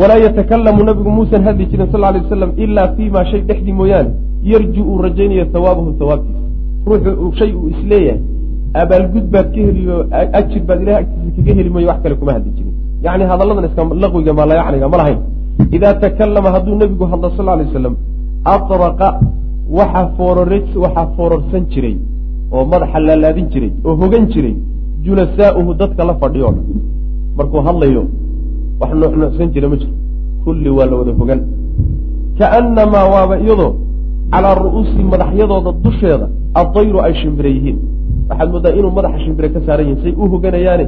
walaa yatakalamu nabigu muusan hadli jirin sal lay wasalam ilaa fii ma shay dhexdii mooyaane yarju uu rajaynayo hawaabahu hawaabtiisa ruuxu shay uu is leeyahay abaalgud baad ka heliyo ajir baad ilahay agtiisa kaga heli mooyo wax kale kuma hadli jirin. Yani hadalladan iska laqwiga maalayacniga ma lahayn idaa takalama hadduu nebigu hadlo sal lay waslam atraqa waxaa waxaa foororsan jiray oo madaxa laalaadin jiray oo hogan jiray julasaauhu dadka la fadhiyo markuu hadlayo wax nuuxnuuxsan jira ma jiro kulli waa la wada hogan kaannamaa waaba iyadoo calaa ru'uusi madaxyadooda dusheeda addayru ay shimbire yihiin waxaad moodaa inuu madaxa shimbire ka saaran yihiin say u hoganayaane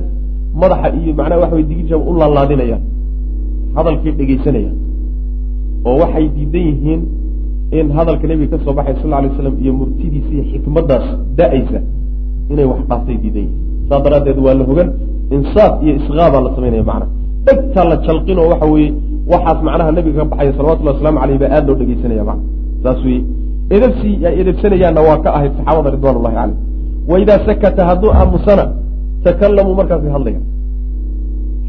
madaxa iyo macnaha waxa way digirshaba u laalaadinayaan hadalkay dhegaysanayaan oo waxay diidan yihiin in hadalka nebiga ka soo baxay sal lay slam iyo murtidiisa iyo xikmaddaas da'aysa inay wax dhaaftay diidan yihiin. Saas daraaddeed waa la hogan insaaf iyo isqaabaa la samaynaya macna dhegtaa la jalqin oo waxa weeye waxaas macnaha nabiga ka baxaya salawatullahi waslamu aleyh baa aada loo dhegeysanaya macna saas weye edabsii ay edabsanayaanna waa ka ahayd saxaabada ridwan ullahi caleyh waidaa sakata hadduu aamusana takalamuu markaasay hadlayaan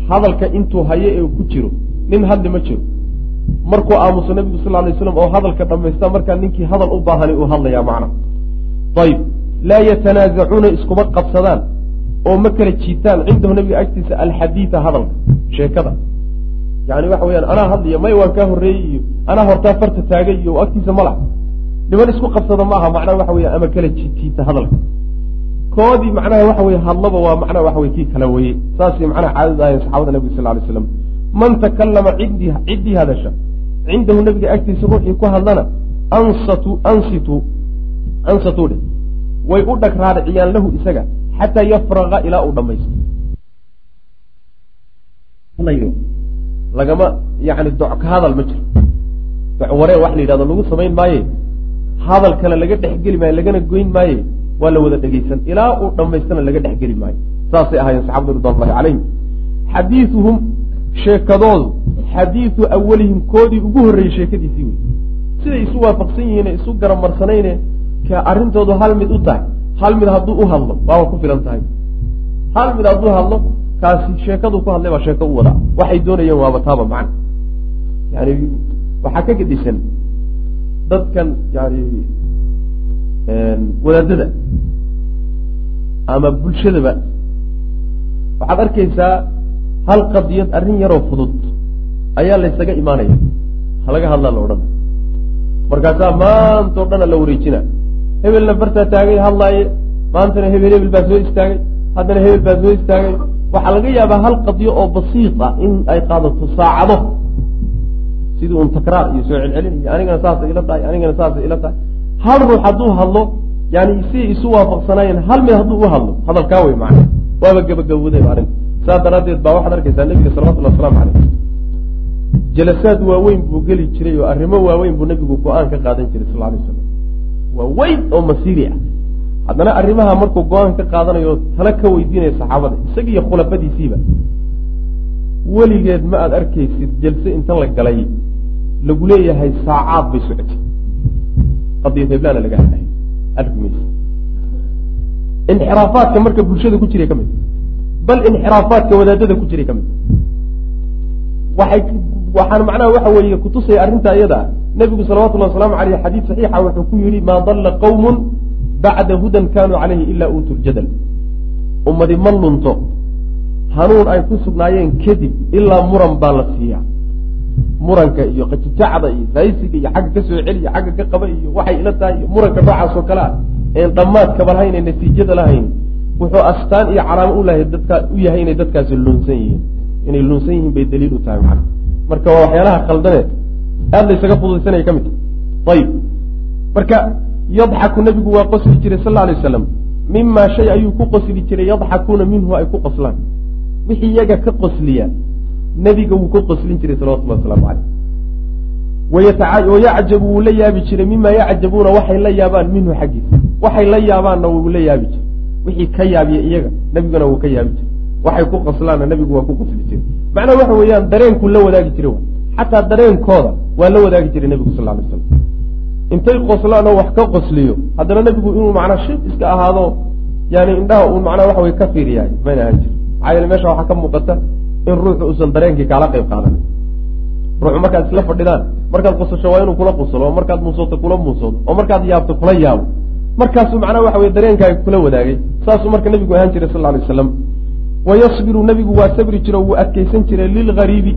hadalka intuu hayo ee ku jiro nin hadli ma jiro. Markuu aamuso nabigu sal lay slam oo hadalka dhamaysta markaa ninkii hadal u baahani uu hadlaya macna ayib laa yatanaasacuuna iskuma qabsadaan oo ma kala jiitaan cindahu nabiga agtiisa alxadiida hadalka sheekada. Yani waxa weyaan anaa hadliya may waan kaa horreeyey iyo anaa hortaa farta taagay iyo agtiisa ma laha. Niman isku qabsada maaha macnaha waxa weya ama kala jijiita hadalka. Koodii macnaha waxa weye hadlaba waa macnaha waxa wey kii kala weye saasay macnaha caadad ahayen saxabada nabiga sal lay slam man takallama ciddii hadasha cindahu nabiga agtiisa ruuxii ku hadlana ansitu ansatu dhe way u dhag raariciyaan lahu isaga xataa yafraqa ilaa uu dhamaysto lagama yani doc ka hadal ma jiro. Doc waree wax la yidhahdo lagu samayn maaye? Hadal kale laga dhexgeli maayo lagana goyn maaye? Waa la wada dhegeysan ilaa uu dhammaystana laga dhexgeli maayo saasay ahaayeen saxabadu ridwan llahi calayhim xadiiuhum sheekadoodu xadiidu awalihim koodii ugu horreeyey sheekadiisii wey siday isu waafaqsan yihiine isu garamarsanayne ka arrintoodu hal mid u tahay. Hal mid hadduu u hadlo waaba ku filan tahay. Hal mid hadduu hadlo kaasi sheekaduu ku hadlay baa sheeko u wadaa. Waxay doonayeen waaba taaba macna. Yani waxaa ka gedisan dadkan yani wadaadada ama bulshadaba. Waxaad arkaysaa hal qadiyad arrin yaroo fudud ayaa laysaga imaanaya. Halaga hadlaa la odhana markaasaa maantao dhana la wareejina. Hebelna bartaa taagay hadlaaye. Maantana hebel hebel baa soo istaagay. Haddana hebel baa soo istaagay. Waxaa laga yaabaa hal qadiyo oo basiid ah in ay qaadato saacado. Sidii un takraar iyo soo celcelin iyo anigana saasay ila tahay anigana saasay ila tahay. Hal ruux hadduu hadlo yani siay isu waafaqsanaayeen hal mid hadduu u hadlo hadalkaa wey macna waaba gabagabowday arrinta saas daraaddeed baa waxaad arkaysaa nebiga salawatullhi waslamu caleyh jalasaad waaweyn buu geli jiray oo arrimo waaweyn buu nebigu go'aan ka qaadan jiray sal alay slam waaweyn oo masiiri ah. Haddana arrimaha markuu go'aan ka qaadanayo tala ka weydiinaya saxaabada isagiiyo khulafadiisiiba. Weligeed ma aada arkaysid jalse inta la galay lagu leeyahay saacaad bay socotay. Qadiyad heblaana laga hadlay. Arki maysa inxiraafaadka marka bulshada ku jiray ka mid bal inxiraafaadka wadaadada ku jiray ka mid. Waxay waxaan macnaha waxa weeye kutusaya arrinta iyada. Nebigu salawatullahi wasalaamu aleyh xadiid saxiixa wuxuu ku yihi maa dalla qawmun bacda hudan kanuu calayhi ilaa uutu ljadal ummadi ma lunto. Hanuun ay ku sugnaayeen kadib ilaa muran baa la siiyaa. Muranka iyo qajijacda iyo raysiga iyo xagga ka soo celi iyo xagga ka qaba iyo waxay ila tahay iyo muranka noocaas oo kale ah een dhammaadkaba lahayn ee natiijada lahayn wuxuu astaan iyo calaamo ulahay dadka u yahay inay dadkaasi lunsan yihiin. Inay lunsan yihiin bay daliil u tahay macana marka waa waxyaalaha khaldaneed aada la ysaga fududaysanaya ka mid. Ayib. Marka yadxaku nebigu waa qosli jiray sal alay wasalam mimaa shay ayuu ku qosli jiray yadxakuuna minhu ay ku qoslaan. Wixii iyaga ka qosliya nebiga wuu ka qoslin jiray salawatullah wasalaamu caleyh wayacjabu wuu la yaabi jiray. Mima yacjabuuna waxay la yaabaan minhu xaggiisa. Waxay la yaabaanna wuu la yaabi jiray wixii ka yaabiya iyaga nebiguna wuu ka yaabi jiray. Waxay ku qoslaanna nebigu waa ku qosli jiray. Macnaha waxa weeyaan dareenkuu la wadaagi jiray xataa dareenkooda waa la wadaagi jiray nebigu sal lay slam intay qoslaan oo wax ka qosliyo haddana nebigu inuu macnaa shib iska ahaado yani indhaha uu macnaa waxa wey ka fiiriyahay mayna ahaan jiri maxaa yeele meesha waxaa ka muuqata in ruuxu uusan dareenkii kaala qayb qaadan. Ruuxu markaad isla fadhidaan markaad qosasho waa inuu kula qoslo oo markaad muusooto kula muusoodo oo markaad yaabto kula yaabo markaasuu macnaha waxa weye dareenkaaga kula wadaagay saasuu marka nebigu ahaan jiray sal lay waslam wayasbiru nebigu waa sabri jiro wuu adkaysan jiray lilgariibi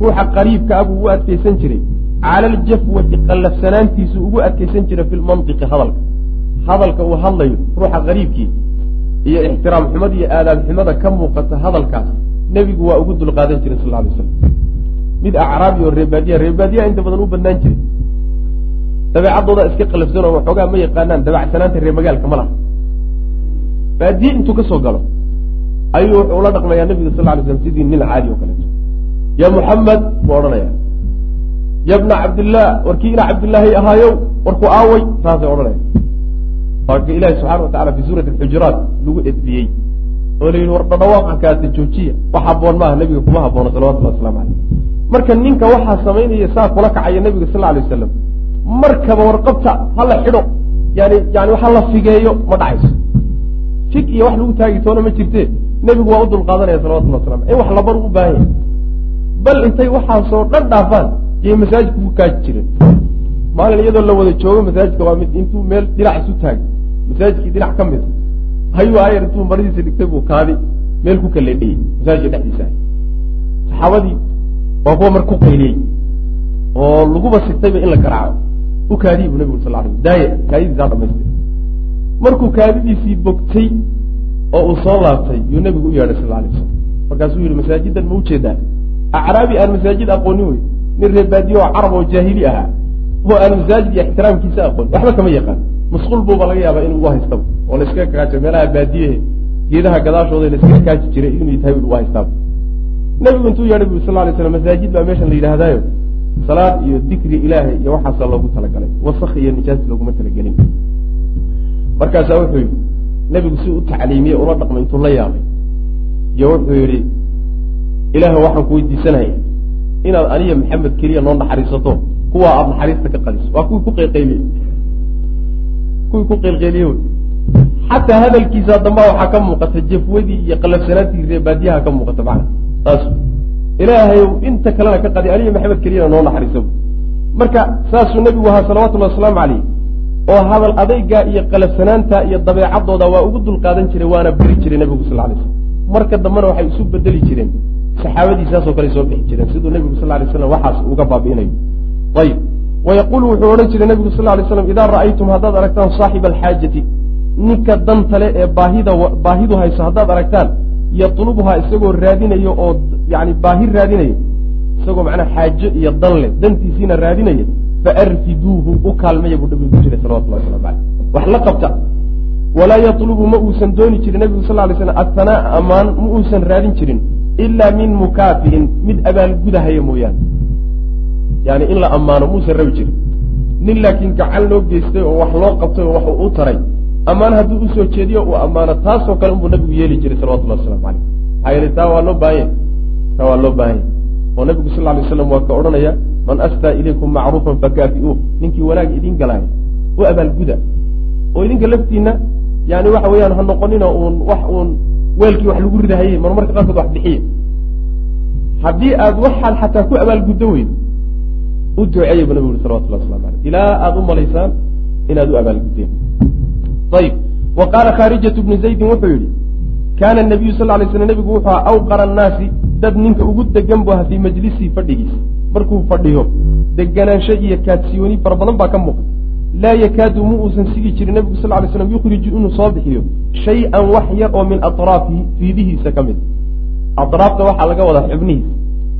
ruuxa qariibka ah buu u adkaysan jiray. Cala aljafwati qallafsanaantiisu ugu adkaysan jiray fi lmantiqi hadalka. Hadalka uu hadlayo ruuxa qariibkii iyo ixtiraam xumada iyo aadaab xumada ka muuqata hadalkaas nebigu waa ugu dulqaadan jiray sal lay slam mid acraabi oo reebaadiya reebaadiyaha inta badan u banaan jiray dabeecadooda iska qalafsan oo waxoogaa ma yaqaanaan dabacsanaanta reer magaalka ma laha. Baadiye intuu ka soo galo. Ayuu wuxuu ula dhaqmayaa nabiga sal lay slam sidii nin caadi oo kaleeto ya muxamed buu odhanaya ya bna cabdillaah warkii ina cabdillaahi ahaayow warku aaway saasay odhanaya waaka ilahi subxana wa tacala fi suurati alxujuraat lagu edbiyey. Oo la yidhi war dhadhawaaqankaasi joojiya. Wax haboon maaha nabiga kuma haboono salawatullah waslamu caleyh marka ninka waxaa samaynaya saa kula kacaya nabiga sal alay wasalam markaba warqabta hala xidho. Yani yani waxa la figeeyo ma dhacayso. Fig iyo wax lagu taagi toona ma jirte. Nebigu waa u dulqaadanaya salawatullah waslamu in wax labar u baahan yahay. Bal intay waxaasoo dhan dhaafaan yay masaajidka ku kaaji jireen. Maalin iyadoo la wada joogo masaajidka waa mid intuu meel dhinac isu taagay masaajidkii dhinac ka mid. Hayuu ayar intuu maradiisa dhigtay buu kaadi. Meel ku kaleedhiyey masaajidka dhexdiisa. Saxaabadii waa kuwa marka ku qayliyey oo laguba sigtayba in la garaaco u kaadiyi bu nabigu sal alay daaya kaadidiisaa dhamaystay. Markuu kaadidiisii bogtay oo uu soo laabtay yuu nabigu u yeedhay sal la alay wasalam markaasuu yihi masaajidan ma u jeedaa acraabi aan masaajid aqoonin wey nin reebaadiye oo carab oo jaahili ahaa oo aan masaajid iyo ixtiraamkiisa aqoon waxba kama yaqaan. Masquul buuba laga yaabaa inuu u haystaba oo la iskaga kaajo meelaha baadiyehe geedaha gadaashooda la iskaga kaaji jiray inuu tahay u haystaaba nabigu intuu yeedhay bu sal lay slam masaajid baa meeshan la yidhaahdaayo salaad iyo dikri ilaahay iyo waxaasaa loogu talagalay. Wasak iyo nijaas looguma talagelin markaasaa wuxuu yidhi nebigu si u tacliimiye ula dhaqmay intuu la yaabay. Iyo wuxuu yidhi ilaah waxaan ku inaad aniya maxamed keliya noo naxariisato kuwaa aada naxariista ka qadiso waa kuwii ku qeylqeyliye kuwii ku qeylqeyliye xataa hadalkiisa dambaa waxaa ka muuqata jafwadii iyo qalafsanaantii reebaadiyaha ka muuqata macana saas ilaahayow inta kalena ka qadi aniya maxamed keliyana noo naxariiso. Marka saasuu nebigu ahaa salawatullahi wasalaamu caleyh oo hadal adaygaa iyo qalafsanaanta iyo dabeecadooda waa ugu dulqaadan jiray waana beri jiray nebigu sal lay slam marka dambena waxay isu bedeli jireen saxaabadiisaasoo kale soo bixi jireen siduu nebigu sal lay slam waxaas uga baabi'inayo ayib. Wayaquulu wuxuu odhan jiray nebigu sal lay slam idaa ra'aytum haddaad aragtaan saaxiba alxaajati ninka dantale ee baahida baahidu hayso haddaad aragtaan yatlubuhaa isagoo raadinayo oo yani baahi raadinayo isagoo macnaa xaajo iyo dan leh dantiisiina raadinaya faarfiduuhu u kaalmaya buu nabigu ku jiray salawatullahi waslamu caleyh wax la qabta. Walaa yatlubu ma uusan dooni jirin nebigu sal lay slam athanaa amaan ma uusan raadin jirin ilaa min mukaafi'in mid abaalgudahaya mooyaane. Yani in la ammaano muusan rabi jirin. Nin laakiin gacan loo geystay oo wax loo qabtay oo wax uu u taray ammaan hadduu u soo jeediyo uu ammaano taasoo kale unbuu nabigu yeeli jiray salawatullahi waslamu caleyh maxaa yeele taa waa loo baahanya taa waa loo baahanya oo nabigu sal lay slam waa ka odhanaya man astaa ilaykum macruufan fakaafi'uu ninkii wanaag idin galaaya u abaalguda oo idinka laftiina yani waxa weeyaan ha noqonina uun wax uun weelkii wax lagu ridahayey marmarka qaarkood wax bixiya haddii aad waxaad xataa ku abaalguddo weydo u duceeya bu nabigu uri salawatullah waslamu aleyh ilaa aada u malaysaan inaad u abaalguddeen ayib wa qaala khaarijatu bnu zaydin wuxuu yidhi kaana nabiyu sal lay slam nebigu wuxuu aha awqara annaasi dad ninka ugu degan bu aha fii majlisii fadhigiisa markuu fadhiyo deganaansho iyo kaadsiyooni fara badan baa ka muuqda laa yakaadu ma uusan sigi jirin nebigu sal lay slam yukhriju inuu soo bixiyo shay-an wax yar oo min atraafihi fiidihiisa ka mid atraafta waxaa laga wadaa xubnihiisa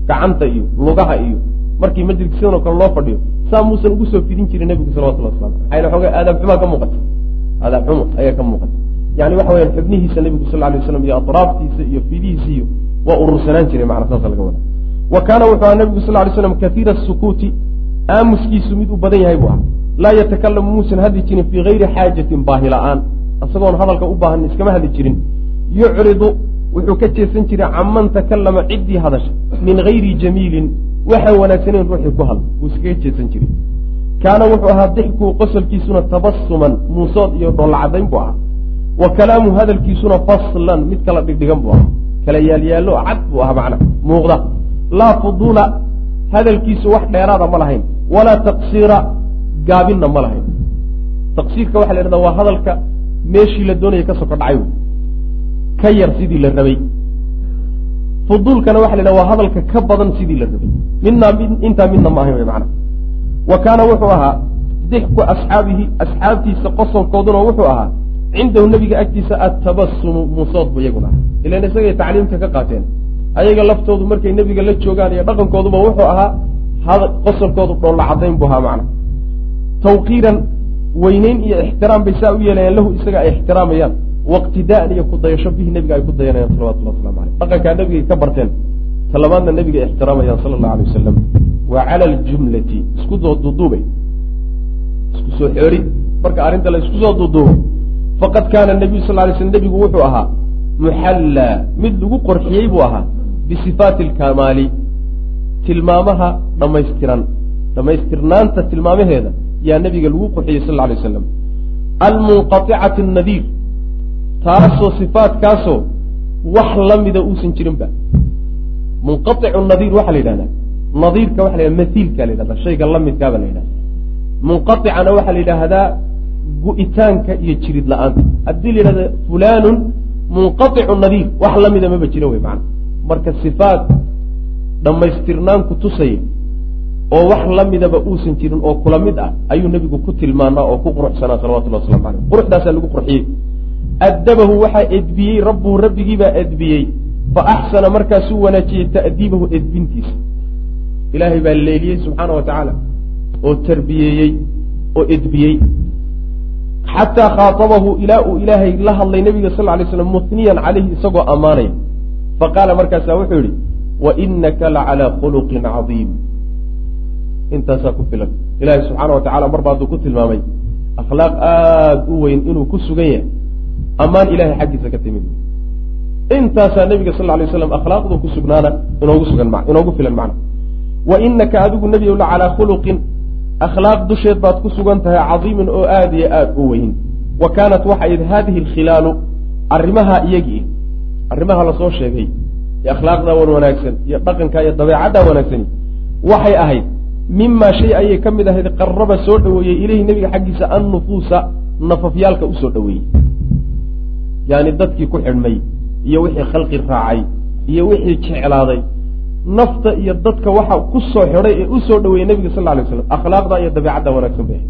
gacanta iyo lugaha iyo markii majliska sidano kale loo fadhiyo saa muusan ugu soo fidin jirin nebigu salawatullah waslam maxaa yele xoogaa aadaab xumaa ka muuqata aadaab xumo ayaa ka muuqata yani waxa weyaan xubnihiisa nebigu sal lay waslam iyo atraaftiisa iyo fiidihiisa iyo waa urursanaan jiray macna saasa laga wadaa. Wa kaana wuxuu aha nebigu sal lay slam kaiira asukuuti aamuskiisu mid u badan yahay buu ah laa yatakalamu muusan hadli jirin fii gayri xaajatin baahi la'aan isagoon hadalka u baahan iskama hadli jirin. Yucridu wuxuu ka jeesan jiray canman takallama ciddii hadasha min gayri jamiilin waxaan wanaagsaneyn ruuxii ku hadla wuu iskaga jeesan jiray. Kaana wuxuu ahaa dixkuu qosolkiisuna tabasuman muusood iyo dhoolacadayn buu ahaa wa kalaamu hadalkiisuna faslan mid kala dhigdhigan buu ahaa. Kala yaalyaallo cad buu ahaa macna. Muuqda. Laa fuduula hadalkiisu wax dheeraada ma lahayn. Walaa taqsiira gaabinna ma lahayn. Taqsiirka waxa la yhahda waa hadalka meeshii la doonaya ka soko dhacay ka yar sidii la rabay. Fuduulkana waxa la yhahda waa hadalka ka badan sidii la rabay. Midnaa intaa midna ma ahayn wy macana wa kaana wuxuu ahaa dixku asxaabihi asxaabtiisa qosolkooduna wuxuu ahaa cindahu nebiga agtiisa attabasumu muusood bu iyaguna ilan isagay tacliimta ka qaateen ayaga laftoodu markay nebiga la joogaan iyo dhaqankooduba wuxuu ahaa qosolkoodu dhoolla cadayn buu ahaa macna tawqiiran weyneyn iyo ixtiraam bay saa u yeelayaan lahu isaga ay ixtiraamayaan waqtidaan iyo kudayasho bihi nebiga ay ku dayanayaan salawatullah waslamu aleyh dhaqankaa nebigay ka barteen talabaadna nebiga ixtiraamayaan sala allahu alay wasalam wa cala aljumlati isku soo duuduubay isku soo xoori marka arrinta la isku soo duuduubo faqad kaana nabiyu sal lay slm nebigu wuxuu ahaa muxallaa mid lagu qorxiyey buu ahaa bisifaati alkamaali tilmaamaha dhammaystiran dhammaystirnaanta tilmaamaheeda yaa nebiga lagu qorxiyey sal lay waslam almunqaicati annadiir taasoo sifaatkaasoo wax la mida uusan jirinba. Munqaicu nadiir waxaa la yidhahdaa nadiirka waxa la yhahda masiilka la yidhahda shayga la midkaaba la yidhahda munqaicana waxaa la yidhaahdaa gu-itaanka iyo jirid la'aanta. Haddii la yidhahda fulanun munqaicu nadiir wax la mida maba jiro wey maana marka sifaat dhammaystirnaan ku tusaya oo wax la midaba uusan jirin oo kula mid ah ayuu nebigu ku tilmaanaa oo ku quruxsanaa salawatullah waslamu caleyh quruxdaasaa lagu qurxiyey. Addabahu waxaa edbiyey rabbuhu rabbigiibaa edbiyey. Fa axsana markaasuu wanaajiyey ta'diibahu edbintiisa. Ilaahay baa leeliyey subxaana wa tacaala oo tarbiyeeyey oo edbiyey xataa khaatabahu ilaa uu ilaahay la hadlay nebiga sal lay slam muhniyan calayhi isagoo ammaanaya faqaala markaasaa wuxuu yihi wa inaka la calaa khuluqin cadiim. Intaasaa ku filan. Ilaahay subxaana wa tacala mar baaduu ku tilmaamay akhlaaq aada u weyn inuu ku sugan yahay. Ammaan ilahay xaggiisa ka timid. Intaasaa nebiga sal lay slam akhlaaqdu ku sugnaana inoogu sugan inoogu filan macna. Wa inaka adigu nebiyow la calaa khuluqin akhlaaq dusheed baad ku sugan tahay cadiimin oo aada iyo aada u weyn. Wa kaanat waxay id haadihi alkhilaalu arrimaha iyagii arrimaha la soo sheegay iyo akhlaaqda wan wanaagsan iyo dhaqanka iyo dabeecadda wanaagsani waxay ahayd mimaa shay ayay ka mid ahayd qaraba soo dhoweeyey ileyhi nebiga xaggiisa annufuusa nafafyaalka u soo dhoweeyey yaani dadkii ku xidhmay iyo wixii khalqi raacay iyo wixii jeclaaday nafta iyo dadka waxa ku soo xidhay ee u soo dhaweeyey nebiga sal lay slam akhlaaqda iyo dabeecadda wanaagsan bay.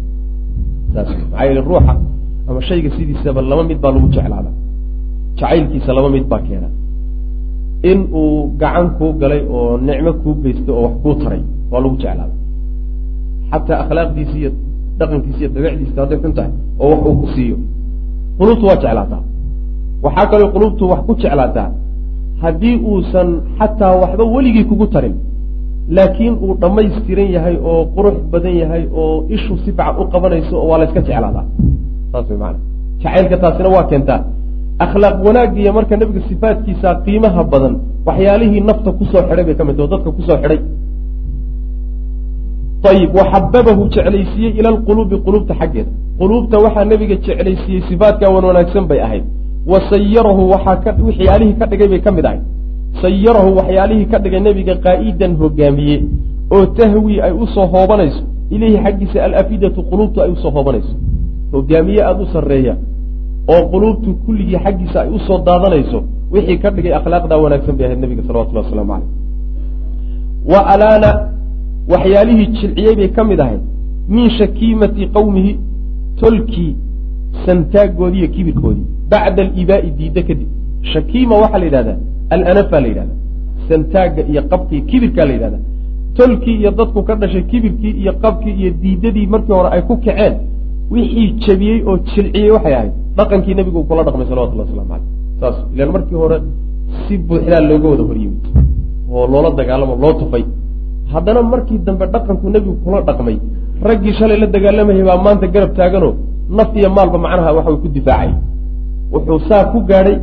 Ahayd maxaa yeele ruuxa ama shayga sidiisaba laba mid baa lagu jeclaada. Jacaylkiisa laba mid baa keena. In uu gacan kuu galay oo nicmo kuu geystay oo wax kuu taray waa lagu jeclaada. Xataa akhlaaqdiisi iyo dhaqankiisa iyo dabeecdiisa hadday xun tahay oo wax uu ku siiyo. Quluubtu waa jeclaataa waxaa kaloo quluubtu wax ku jeclaataa haddii uusan xataa waxba weligii kugu tarin laakiin uu dhammaystiran yahay oo qurux badan yahay oo ishu si u qabanayso oo waa la yska jeclaadaa saas way maana jacaylka taasina waa keentaa. Akhlaaq wanaagiiyo marka nebiga sifaatkiisa qiimaha badan waxyaalihii nafta ku soo xidhay bay ka mid taho dadka ku soo xidhay. Ayib waxababahu jeclaysiiyey ila alquluubi quluubta xaggeeda. Quluubta waxaa nebiga jeclaysiiyey sifaatkaa wan wanaagsan bay ahayd wa sayarahu waxaa waxyaalihii ka dhigay bay ka mid ahayd sayarahu waxyaalihii ka dhigay nebiga qaa'idan hogaamiye. Oo tahwii ay u soo hoobanayso. Ileyhi xaggiisa alafidatu quluubtu ay u soo hoobanayso. Hogaamiye aada u sarreeya. Oo quluubtu kulligii xaggiisa ay u soo daadanayso. Wixii ka dhigay akhlaaqdaa wanaagsan bay ahayd nebiga salawatullah waslamu caleyh wa alaana waxyaalihii jilciyey bay ka mid ahayd. Min shakiimati qowmihi tolkii santaaggoodii iyo kibirkoodii bacda alibaa'i diidda kadib shakiima waxaa la yidhahdaa alanafa la yidhahda santaagga iyo qabkii kibirkaa la yidhahda tolkii iyo dadku ka dhashay kibirkii iyo qabkii iyo diidadii markii hore ay ku kaceen wixii jebiyey oo jilciyey waxay ahayd dhaqankii nebigu kula dhaqmay salawatullah waslamu caleyh saas ilaan markii hore si buuxdaa looga wada hor yimid oo loola dagaalamo loo tufay haddana markii dambe dhaqanku nebigu kula dhaqmay raggii shalay la dagaalamayay baa maanta garab taaganoo naf iyo maalba macnaha waxay ku difaacay wuxuu saa ku gaadhay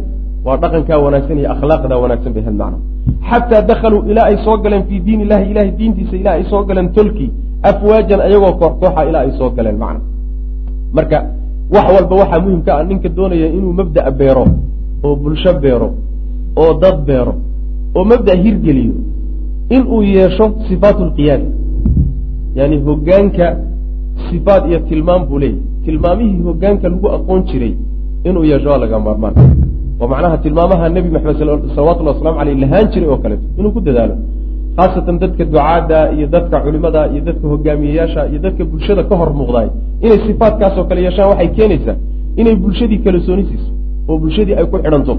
waa dhaqankaa wanaagsan iyo akhlaaqdaa wanaagsan bay had macna xataa dakaluu ilaa ay soo galeen fii diin illahi ilahay diintiisa ilaa ay soo galeen tolkii afwaajan ayagoo koox kooxa ilaa ay soo galeen macna marka wax walba waxaa muhimka ah ninka doonaya inuu mabda'a beero oo bulsho beero oo dad beero oo mabda' hirgeliyo inuu yeesho sifaat lqiyaada yani hogaanka sifaat iyo tilmaam buu leeyahy tilmaamihii hogaanka lagu aqoon jiray inuu yeesho waa laga maarmaan. Oo macnaha tilmaamaha nebi maxamed salawatulli waslamu aleyh lahaan jiray oo kaleeto inuu ku dadaalo. Khaasatan dadka ducaadda iyo dadka culimada iyo dadka hogaamiyeyaasha iyo dadka bulshada ka hor muuqdaay inay sifaatkaasoo kale yeeshaan waxay keenaysaa inay bulshadii kala soonisiiso oo bulshadii ay ku xidhanto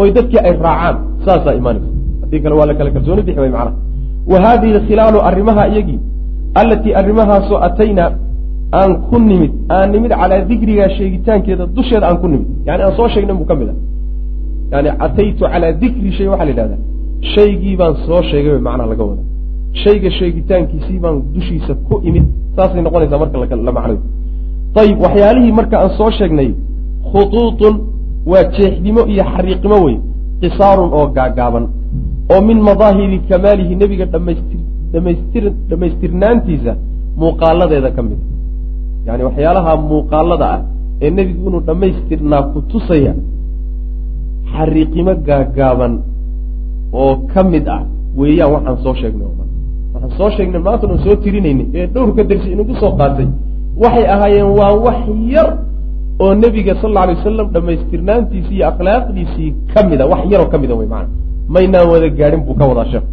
oy dadkii ay raacaan saasaa imaanaysa haddii kale waa la kala kalsooni bixi way macnaha. Wa haadihi alkhilaalu arrimaha iyagii allatii arrimahaasoo ataynaa aan ku nimid aan nimid calaa dikrigaa sheegitaankeeda dusheeda aan ku nimid. Yani aan soo sheegnan buu ka mid ah yani ataytu calaa dikri shay waxaa la yidhahdaa shaygii baan soo sheegay bay macnaha laga wada shayga sheegitaankiisii baan dushiisa ku imid saasay noqonaysaa marka la macnayo. Ayib waxyaalihii marka aan soo sheegnay khutuutun waa jeexdimo iyo xariiqimo wey qisaarun oo gaagaaban oo min madaahiri kamaalihi nebiga dhamaystir dhamaystir dhammaystirnaantiisa muuqaaladeeda ka mid yani waxyaalaha muuqaalada ah ee nebigu inuu dhammaystirnaa ku tusaya xariiqimo gaagaaban oo ka mid ah weeyaan waxaan soo sheegnay oo dhan waxaan soo sheegnay maanta oon soo tirinayna ee dhowrka darsi inagu soo qaatay. Waxay ahaayeen waa wax yar oo nebiga sal alla alay wasalam dhammaystirnaantiisii iyo akhlaaqdiisii ka mida wax yaroo ka mida wey maana maynaan wada gaadhin buu ka wadaa sheekh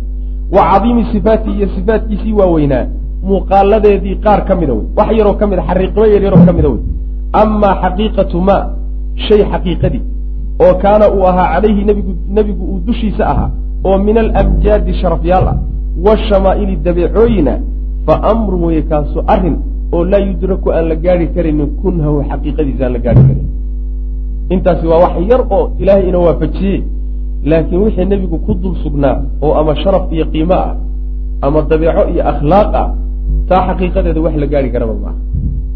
wa cadiimi sifaati iyo sifaatkiisii waaweynaa muuqaaladeedii qaar ka mida wey. Wax yaroo ka mida xariiqimo yar yaroo ka mida wey. Amaa xaqiiqatu ma shay xaqiiqadii oo kaana uu ahaa calayhi nebigu nebigu uu dushiisa ahaa oo min alamjaadi sharafyaal ah washamaaili dabeecooyina fa amrun weye kaasu arrin oo laa yudraku aan la gaari karaynin kunhahu xaqiiqadiisa aan la gaari karin. Intaasi waa wax yar oo ilaahay ina waafajiyey laakiin wixii nebigu ku dul sugnaa oo ama sharaf iyo qiimo ah ama dabeeco iyo akhlaaq ah taa xaqiiqadeeda wax la gaari karaba maaha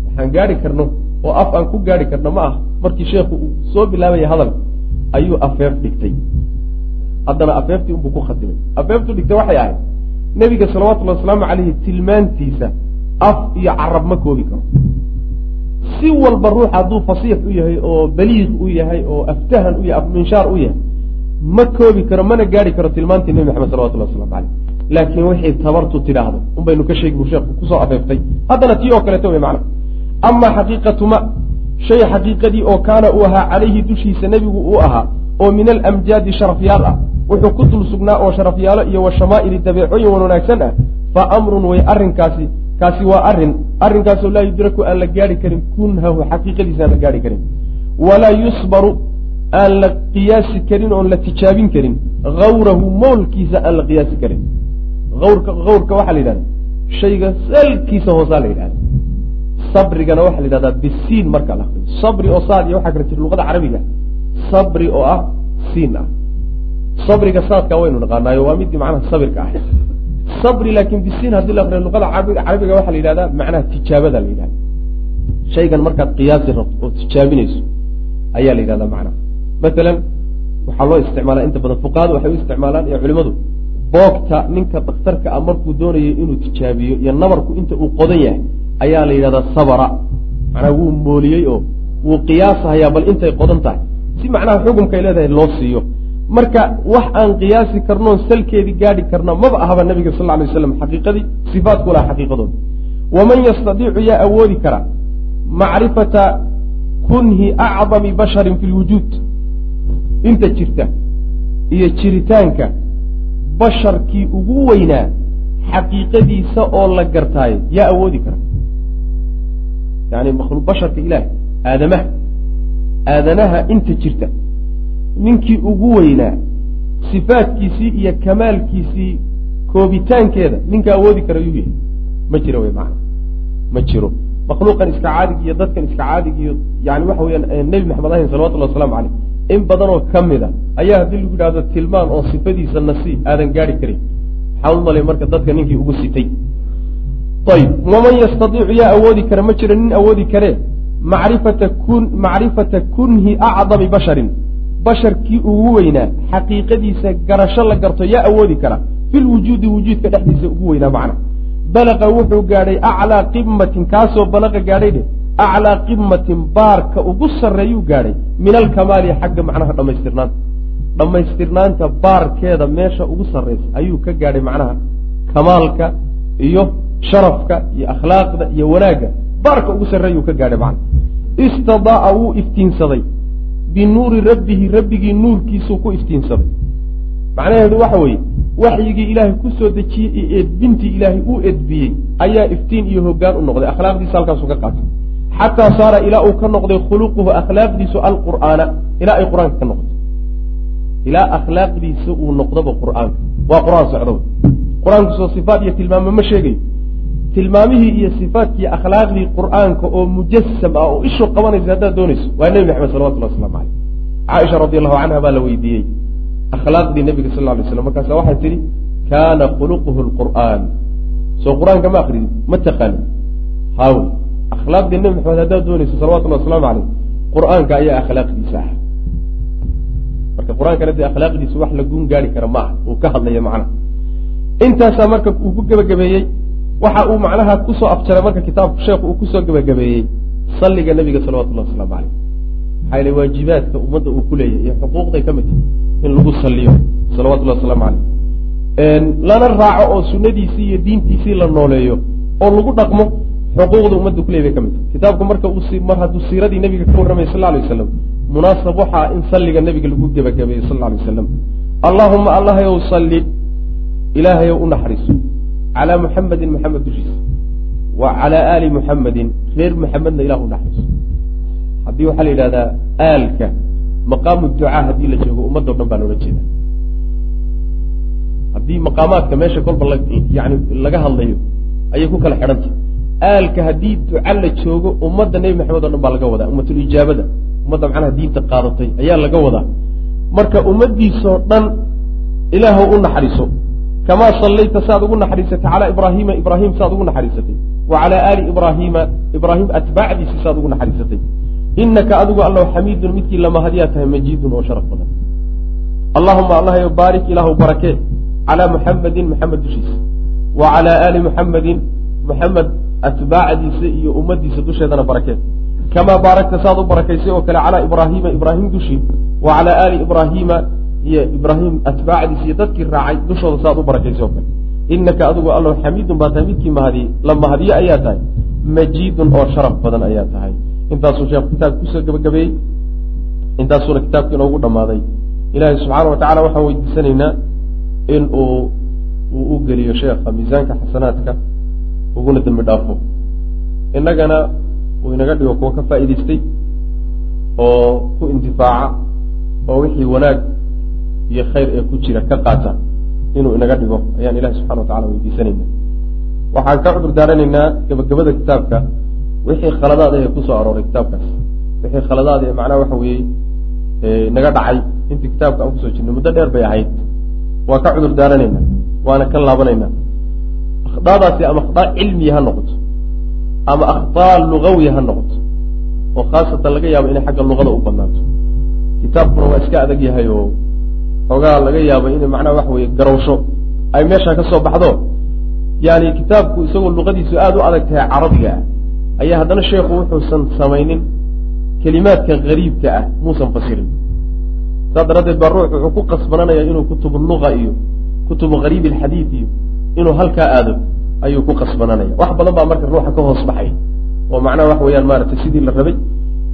waxaan gaari karno oo af aan ku gaari karno ma ah markii sheekhu uu soo bilaabaya hadal ayuu afeef dhigtay. Haddana afeeftii unbuu ku khatimay afeeftu dhigtay waxay ahayd nebiga salawatullhi wasalaamu caleyhi tilmaantiisa af iyo carab ma koobi karo. Si walba ruux hadduu fasiix u yahay oo baliiq u yahay oo aftahan u yahay afminshaar u yahay ma koobi karo mana gaari karo tilmaantii nebi maxamed salawatullah waslamu caleyh laakiin wixii tabartu tidhaahdo un baynu ka sheegi buu sheekhu ku soo afeeftay haddana tii oo kaleeto wey macna amaa xaqiiqatu ma shay xaqiiqadii oo kaana uu ahaa calayhi dushiisa nebigu uu ahaa oo min alamjaadi sharafyaal ah. Wuxuu ku dul sugnaa oo sharafyaalo iyo wa shamaa'ili dabeecooyin wan wanaagsan ah. Fa amrun way arrinkaasi kaasi waa arrin. Arrinkaasoo laa yudraku aan la gaari karin kunhahu xaqiiqadiisa aan la gaari karin. Walaa yusbaru aan la qiyaasi karin oon la tijaabin karin. Gawrahu moolkiisa aan la qiyaasi karin awrka awrka waxaa la yidhahda shayga salkiisa hoosaa la yidhahda. Sabrigana waxaa la yidhahdaa bisiin marka la akriyo sabri oo saad iyo waxaa kala jira luqada carabiga. Sabri oo ah siin ah. Sabriga saadka waynu naqaanaayo waa midii macnaha sabirka ah. Sabri laakiin bisiin haddii la akriyo luqada carabiga waxaa la yidhahdaa macnaha tijaabada la yidhahda. Shaygan markaad qiyaasi rabto oo tijaabinayso ayaa la yidhahdaa macnaha. Matalan waxaa loo isticmaalaa inta badan fuqahadu waxay u isticmaalaan iyo culimadu boogta ninka dakhtarka ah markuu doonayo inuu tijaabiyo iyo nabarku inta uu qodan yahay ayaa la yidhahdaa sabra macnaha wuu mooliyey oo wuu qiyaasahayaa bal intay qodan tahay. Si macnaha xukumkay leedahay loo siiyo. Marka wax aan qiyaasi karnoon salkeedii gaadhi karno maba ahaba nabiga sal lay waslam xaqiiqadii sifaatku laha xaqiiqadooda waman yastadiicu yaa awoodi kara macrifata kunhi acdami basharin fi lwujuud inta jirta iyo jiritaanka basharkii ugu weynaa xaqiiqadiisa oo la gartaayo yaa awoodi kara. Yani basharka ilaah aadamaha aadanaha inta jirta. Ninkii ugu weynaa sifaadkiisii iyo kamaalkiisii koobitaankeeda ninka awoodi kara yuu yahay. Ma jiro wey macana ma jiro. Makhluuqan iska caadig iyo dadkan iska caadig iyo yani waxa weyaan nebi maxamed ahin salawatullhi waslamu caleyh in badanoo ka mid a ayaa haddii lagu yidhahdo tilmaan oo sifadiisa nasi aadan gaari karin. Maxaa u malay marka dadka ninkii ugu sitay? Ayb waman yastadiicu yaa awoodi kara ma jiro nin awoodi karee macrifata kun macrifata kunhi acdami basharin. Basharkii ugu weynaa xaqiiqadiisa garasho la garto yaa awoodi kara. Filwujuudi wujuudka dhexdiisa ugu weynaa macna. Balaqa wuxuu gaadhay aclaa qimatin kaasoo balaqa gaadhay dheh aclaa qimatin baarka ugu sarreeyuu gaadhay min alkamaali xagga macnaha dhammaystirnaanta dhammaystirnaanta baarkeeda meesha ugu sarraysa ayuu ka gaadhay macnaha kamaalka iyo sharafka iyo akhlaaqda iyo wanaagga baarka ugu sarreeyuu ka gaadhay macna istadaa'a wuu iftiinsaday binuuri rabbihi rabbigii nuurkiisuu ku iftiinsaday macnaheedu waxa weeye waxyigii ilaahay ku soo dejiyey iyo eedbintii ilaahay uu edbiyey ayaa iftiin iyo hoggaan u noqday akhlaaqdiisa halkaasuu ka qaatay xataa saara ilaa uu ka noqday khuluquhu akhlaaqdiisu alqur'aana ilaa ay qur'aanka ka noqoto ilaa akhlaaqdiisa uu noqdoba qur'aanka waa qur'aan socdo qur'aanku soo sifaat iyo tilmaamo ma sheegayo tilmaamihii iyo sifaatkii akhlaaqdii qur'aanka oo mujasam ah oo ishu qabanaysa haddaad doonayso waa nebi maxamed salawatullah waslamu caleyh caaisha radi allahu canha baa la weydiiyey akhlaaqdii nebiga sal lla alay slam markaasa waxay tidhi kaana khuluquhu lqur'aan soo qur'aanka ma akridid ma taqaani haw akhlaaqdii nebi maxamed haddaad doonayso salawatullah wasalaamu caleyh qur'aanka ayaa akhlaaqdiisa ah marka qur'aankana dee akhlaaqdiisa wax la guun gaari kara ma uu ka hadlaya macnaha intaasaa marka uu ku gebagabeeyey waxa uu macnaha ku soo afjaray marka kitaabku sheekhu uu ku soo gebagabeeyey salliga nebiga salawatullahi wasalaamu caleyh maxaa yele waajibaadka ummadda uu ku leeyahy iyo xuquuqday ka mid tahay in lagu salliyo salawatullahi wasalaamu caleyh lana raaco oo sunnadiisii iyo diintiisii la nooleeyo oo lagu dhaqmo xuquuqda ummadda kuley bay ka mid. Tahay kitaabku marka mar hadduu siiradii nebiga ka warramay sal alay wasalam munaasab waxaa in salliga nebiga lagu gebagabeeyey sal alay wasalam allaahuma allahayow salli ilaahayow u naxariiso. Calaa muxamedin maxamed dushiisa. Wa calaa aali muxamedin reer muxamedna ilah u naxariiso. Haddii waxaa la yidhahdaa aalka maqaamu ducaa haddii la joogo ummaddo dhan baa loola jeeda haddii maqaamaadka meesha kolba yani laga hadlayo ayay ku kala xidhantah aalka haddii duca la joogo ummadda nebi maxamed o dhan baa laga wadaa ummatulijaabada ummadda macnaha diinta qaadatay ayaa laga wadaa. Marka ummaddiisoo dhan ilaahw u naxariiso kamaa sallayta saad ugu naxariisatay calaa ibraahiima ibraahim saad ugu naxariisatay wa calaa aali ibraahiima ibraahim atbaacdiisi saad ugu naxariisatay. Inaka adigu allow xamiidun midkii lamahadiyaa tahay majiidun oo sharaf badan. Allahuma allahyo baarik ilaahu barakee calaa muxamedin maxamed dushiisa wa calaa aali muxamedin muxamed atbaacdiisa iyo ummaddiisa dusheedana barakee kamaa baarakta saad u barakaysay oo kale calaa ibraahiima ibraahim dushii wa calaa aali ibraahiima iyo ibraahim atbaacdiisa iyo dadkii raacay dushooda saad u barakaysay oo kale. Inaka adigu allow xamiidun baa tahay midkii mahadiye la mahadiye ayaa tahay. Majiidun oo sharaf badan ayaa tahay. Intaasuu sheekhu kitaabka ku soo gebagabeeyey intaasuuna kitaabka inoogu dhammaaday. Ilaahay subxaana wa tacala waxaan weydiisanaynaa in uu uu u geliyo sheekha miisaanka xasanaadka uguna dembi dhaafo innagana uu inaga dhigo kuwa ka faa'iidaystay oo ku intifaaca oo wixii wanaag iyo khayr ee ku jira ka qaata inuu inaga dhigo ayaan ilahi subxana wa tacala weydiisanayna waxaan ka cudur daaranaynaa gebagabada kitaabka wixii khaladaad ee ku soo arooray kitaabkaas. Wixii khaladaad ee macnaha waxa weeye naga dhacay intii kitaabka aan ku soo jirnay muddo dheer bay ahayd. Waa ka cudur daaranaynaa waana ka laabanaynaa akhdaadaasi ama akhdaa cilmiya ha noqoto ama akhtaa lugawiya ha noqoto oo khaasatan laga yaabo inay xagga luqada u badnaato kitaabkuna waa iska adag yahay oo xoogaa laga yaabo inay macnaha waxa weeye garowsho. Ay meeshaa ka soo baxdo? Yani kitaabku isagoo luqadiisu aada u adag tahay carabiga ah ayaa haddana sheekhu wuxuusan samaynin kelimaadka gariibka ah muusan fasirin. Saas daraaddeed baa ruux wuxuu ku qasbananayaa inuu kutubu luga iyo kutubu gariib alxadiid iyo inuu halkaa aado ayuu ku qasbananaya. Wax badan baa marka ruuxa ka hoos baxay. Oo macnaha waxa weeyaan maaragtay sidii la rabay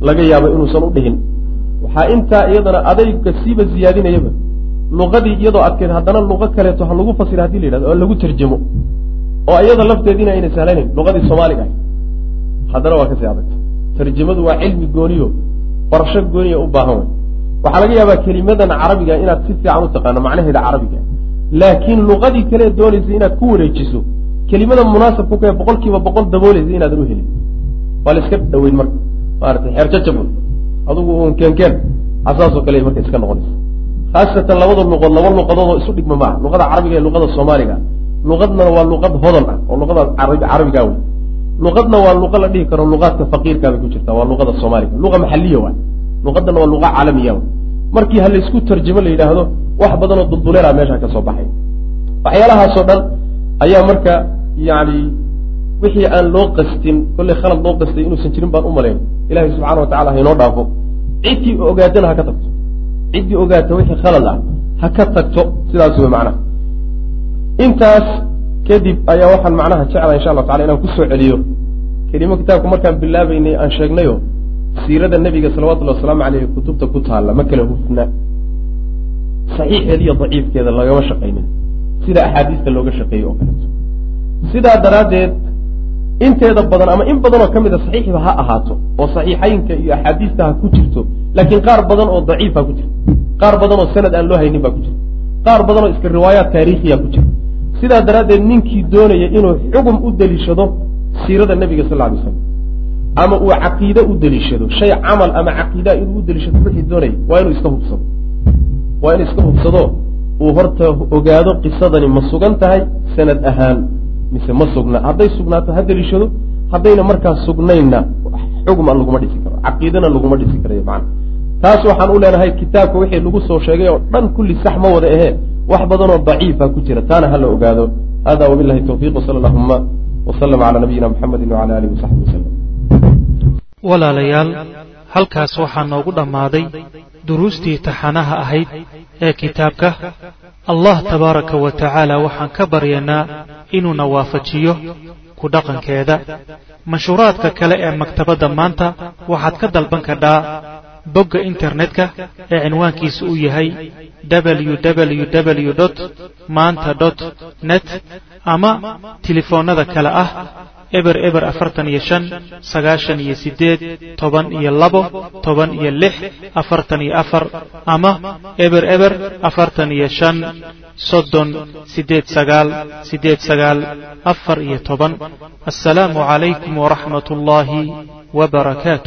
laga yaabo inuusan u dhihin. Waxaa intaa iyadana adayga siiba ziyaadinayaba luqadii iyadoo adkeed haddana luqo kaleeto ha lagu fasira haddii la yidhahdo oo lagu tarjamo. Oo iyada lafteediina ayna sahlanayn luqadii soomaaliga ah haddana waa ka sii adagta tarjamadu waa cilmi gooniyo barasho gooniya u baahan way waxaa laga yaabaa kelimadan carabiga inaad si fiican u taqaano macnaheeda carabiga laakiin luqadii kale doonaysa inaad ku wareejiso kelimada munaasabku kae boqol kiiba boqol daboolaysa inaadan u helin. Waa la iska dhaweyn marka maarata xeer jajabun adugu un keenkeen asaasoo kale marka iska noqonaysa. Khaasatan labada luqood laba luqadood oo isu dhigma maaha. Luqada carabiga iyo luqada soomaaliga luqadna waa luqad hodan ah oo luqada carabiga wey luqadna waa luqa la dhihi karo luqaadka faqiirkaabay ku jirta waa luqada soomaaliga luqa maxaliya waay luqadana waa luqa caalamiya markii ha laysku tarjamo la yidhaahdo wax badanoo dulduleelaa meesha ka soo baxay. Waxyaalahaasoo dhan ayaa marka yani wixii aan loo qastin kollay khalad loo qastay inuusan jirin baan u malayn. Ilahay subxana wa tacala hainoo dhaafo. Ciddii ogaatana ha ka tagto. Ciddii ogaata wixii khalad ah ha ka tagto sidaas wey macnaha. Intaas kadib ayaa waxaan macnaha jeclaa insha allahu tacala inaan ku soo celiyo. Kelimo kitaabku markaan bilaabeynay aan sheegnayo siirada nebiga salawatullhi wasalaamu caleyh kutubta ku taalla ma kala hufna. Saxiixeeda iyo daciifkeeda lagama shaqaynin. Sida axaadiista looga shaqeeyey oo kaleeto. Sidaa daraaddeed inteeda badan ama in badanoo ka mida saxiixba ha ahaato oo saxiixaynka iyo axaadiista ha ku jirto laakiin qaar badan oo daciif ha ku jirto qaar badan oo sanad aan loo haynin baa ku jirta qaar badan oo iska riwaayaat taariikhiya ku jira. Sidaa daraaddeed ninkii doonaya inuu xugum u deliishado siirada nebiga sal ly slam ama uu caqiide u deliishado shay camal ama caqiidaa inuu u deliishado wixii doonaya waa inuu iska hubsado. Waa inuu iska hubsado uu horta ogaado qisadani ma sugan tahay sanad ahaan mise ma sugna. Hadday sugnaato ha deliishado haddayna markaas sugnaynna xugma laguma dhisi karo caqiidana laguma dhisi karayo macana taas waxaan u leenahay kitaabka wixii lagu soo sheegay oo dhan kulli sax ma wada ahee wax badanoo daciifa ku jira taana hala ogaado. Hada wabilahi tawfiq wsala allahuma wslama cala nabiyina muxamedi wcala alihi wasaxbi waslem walaalayaal halkaas waxaa noogu dhammaaday duruustii taxanaha ahayd ee kitaabka. Allah tabaaraka wa tacaala waxaan ka baryaynaa inuuna waafajiyo ku dhaqankeeda. Mashhuuraadka kale ee maktabadda maanta waxaad ka dalban kadhaa bogga internetka ee cinwaankiisa uu yahay www maanta net ama telefoonnada kale ah eber eber afartan iyo shan sagaashan iyo sideed toban iyo labo toban iyo lix afartan iyo afar ama eber eber afartan iyo shan soddon sideed sagaal sideed sagaal afar iyo toban. Assalaamu calaykum waraxmat ullaahi wbarakaatuh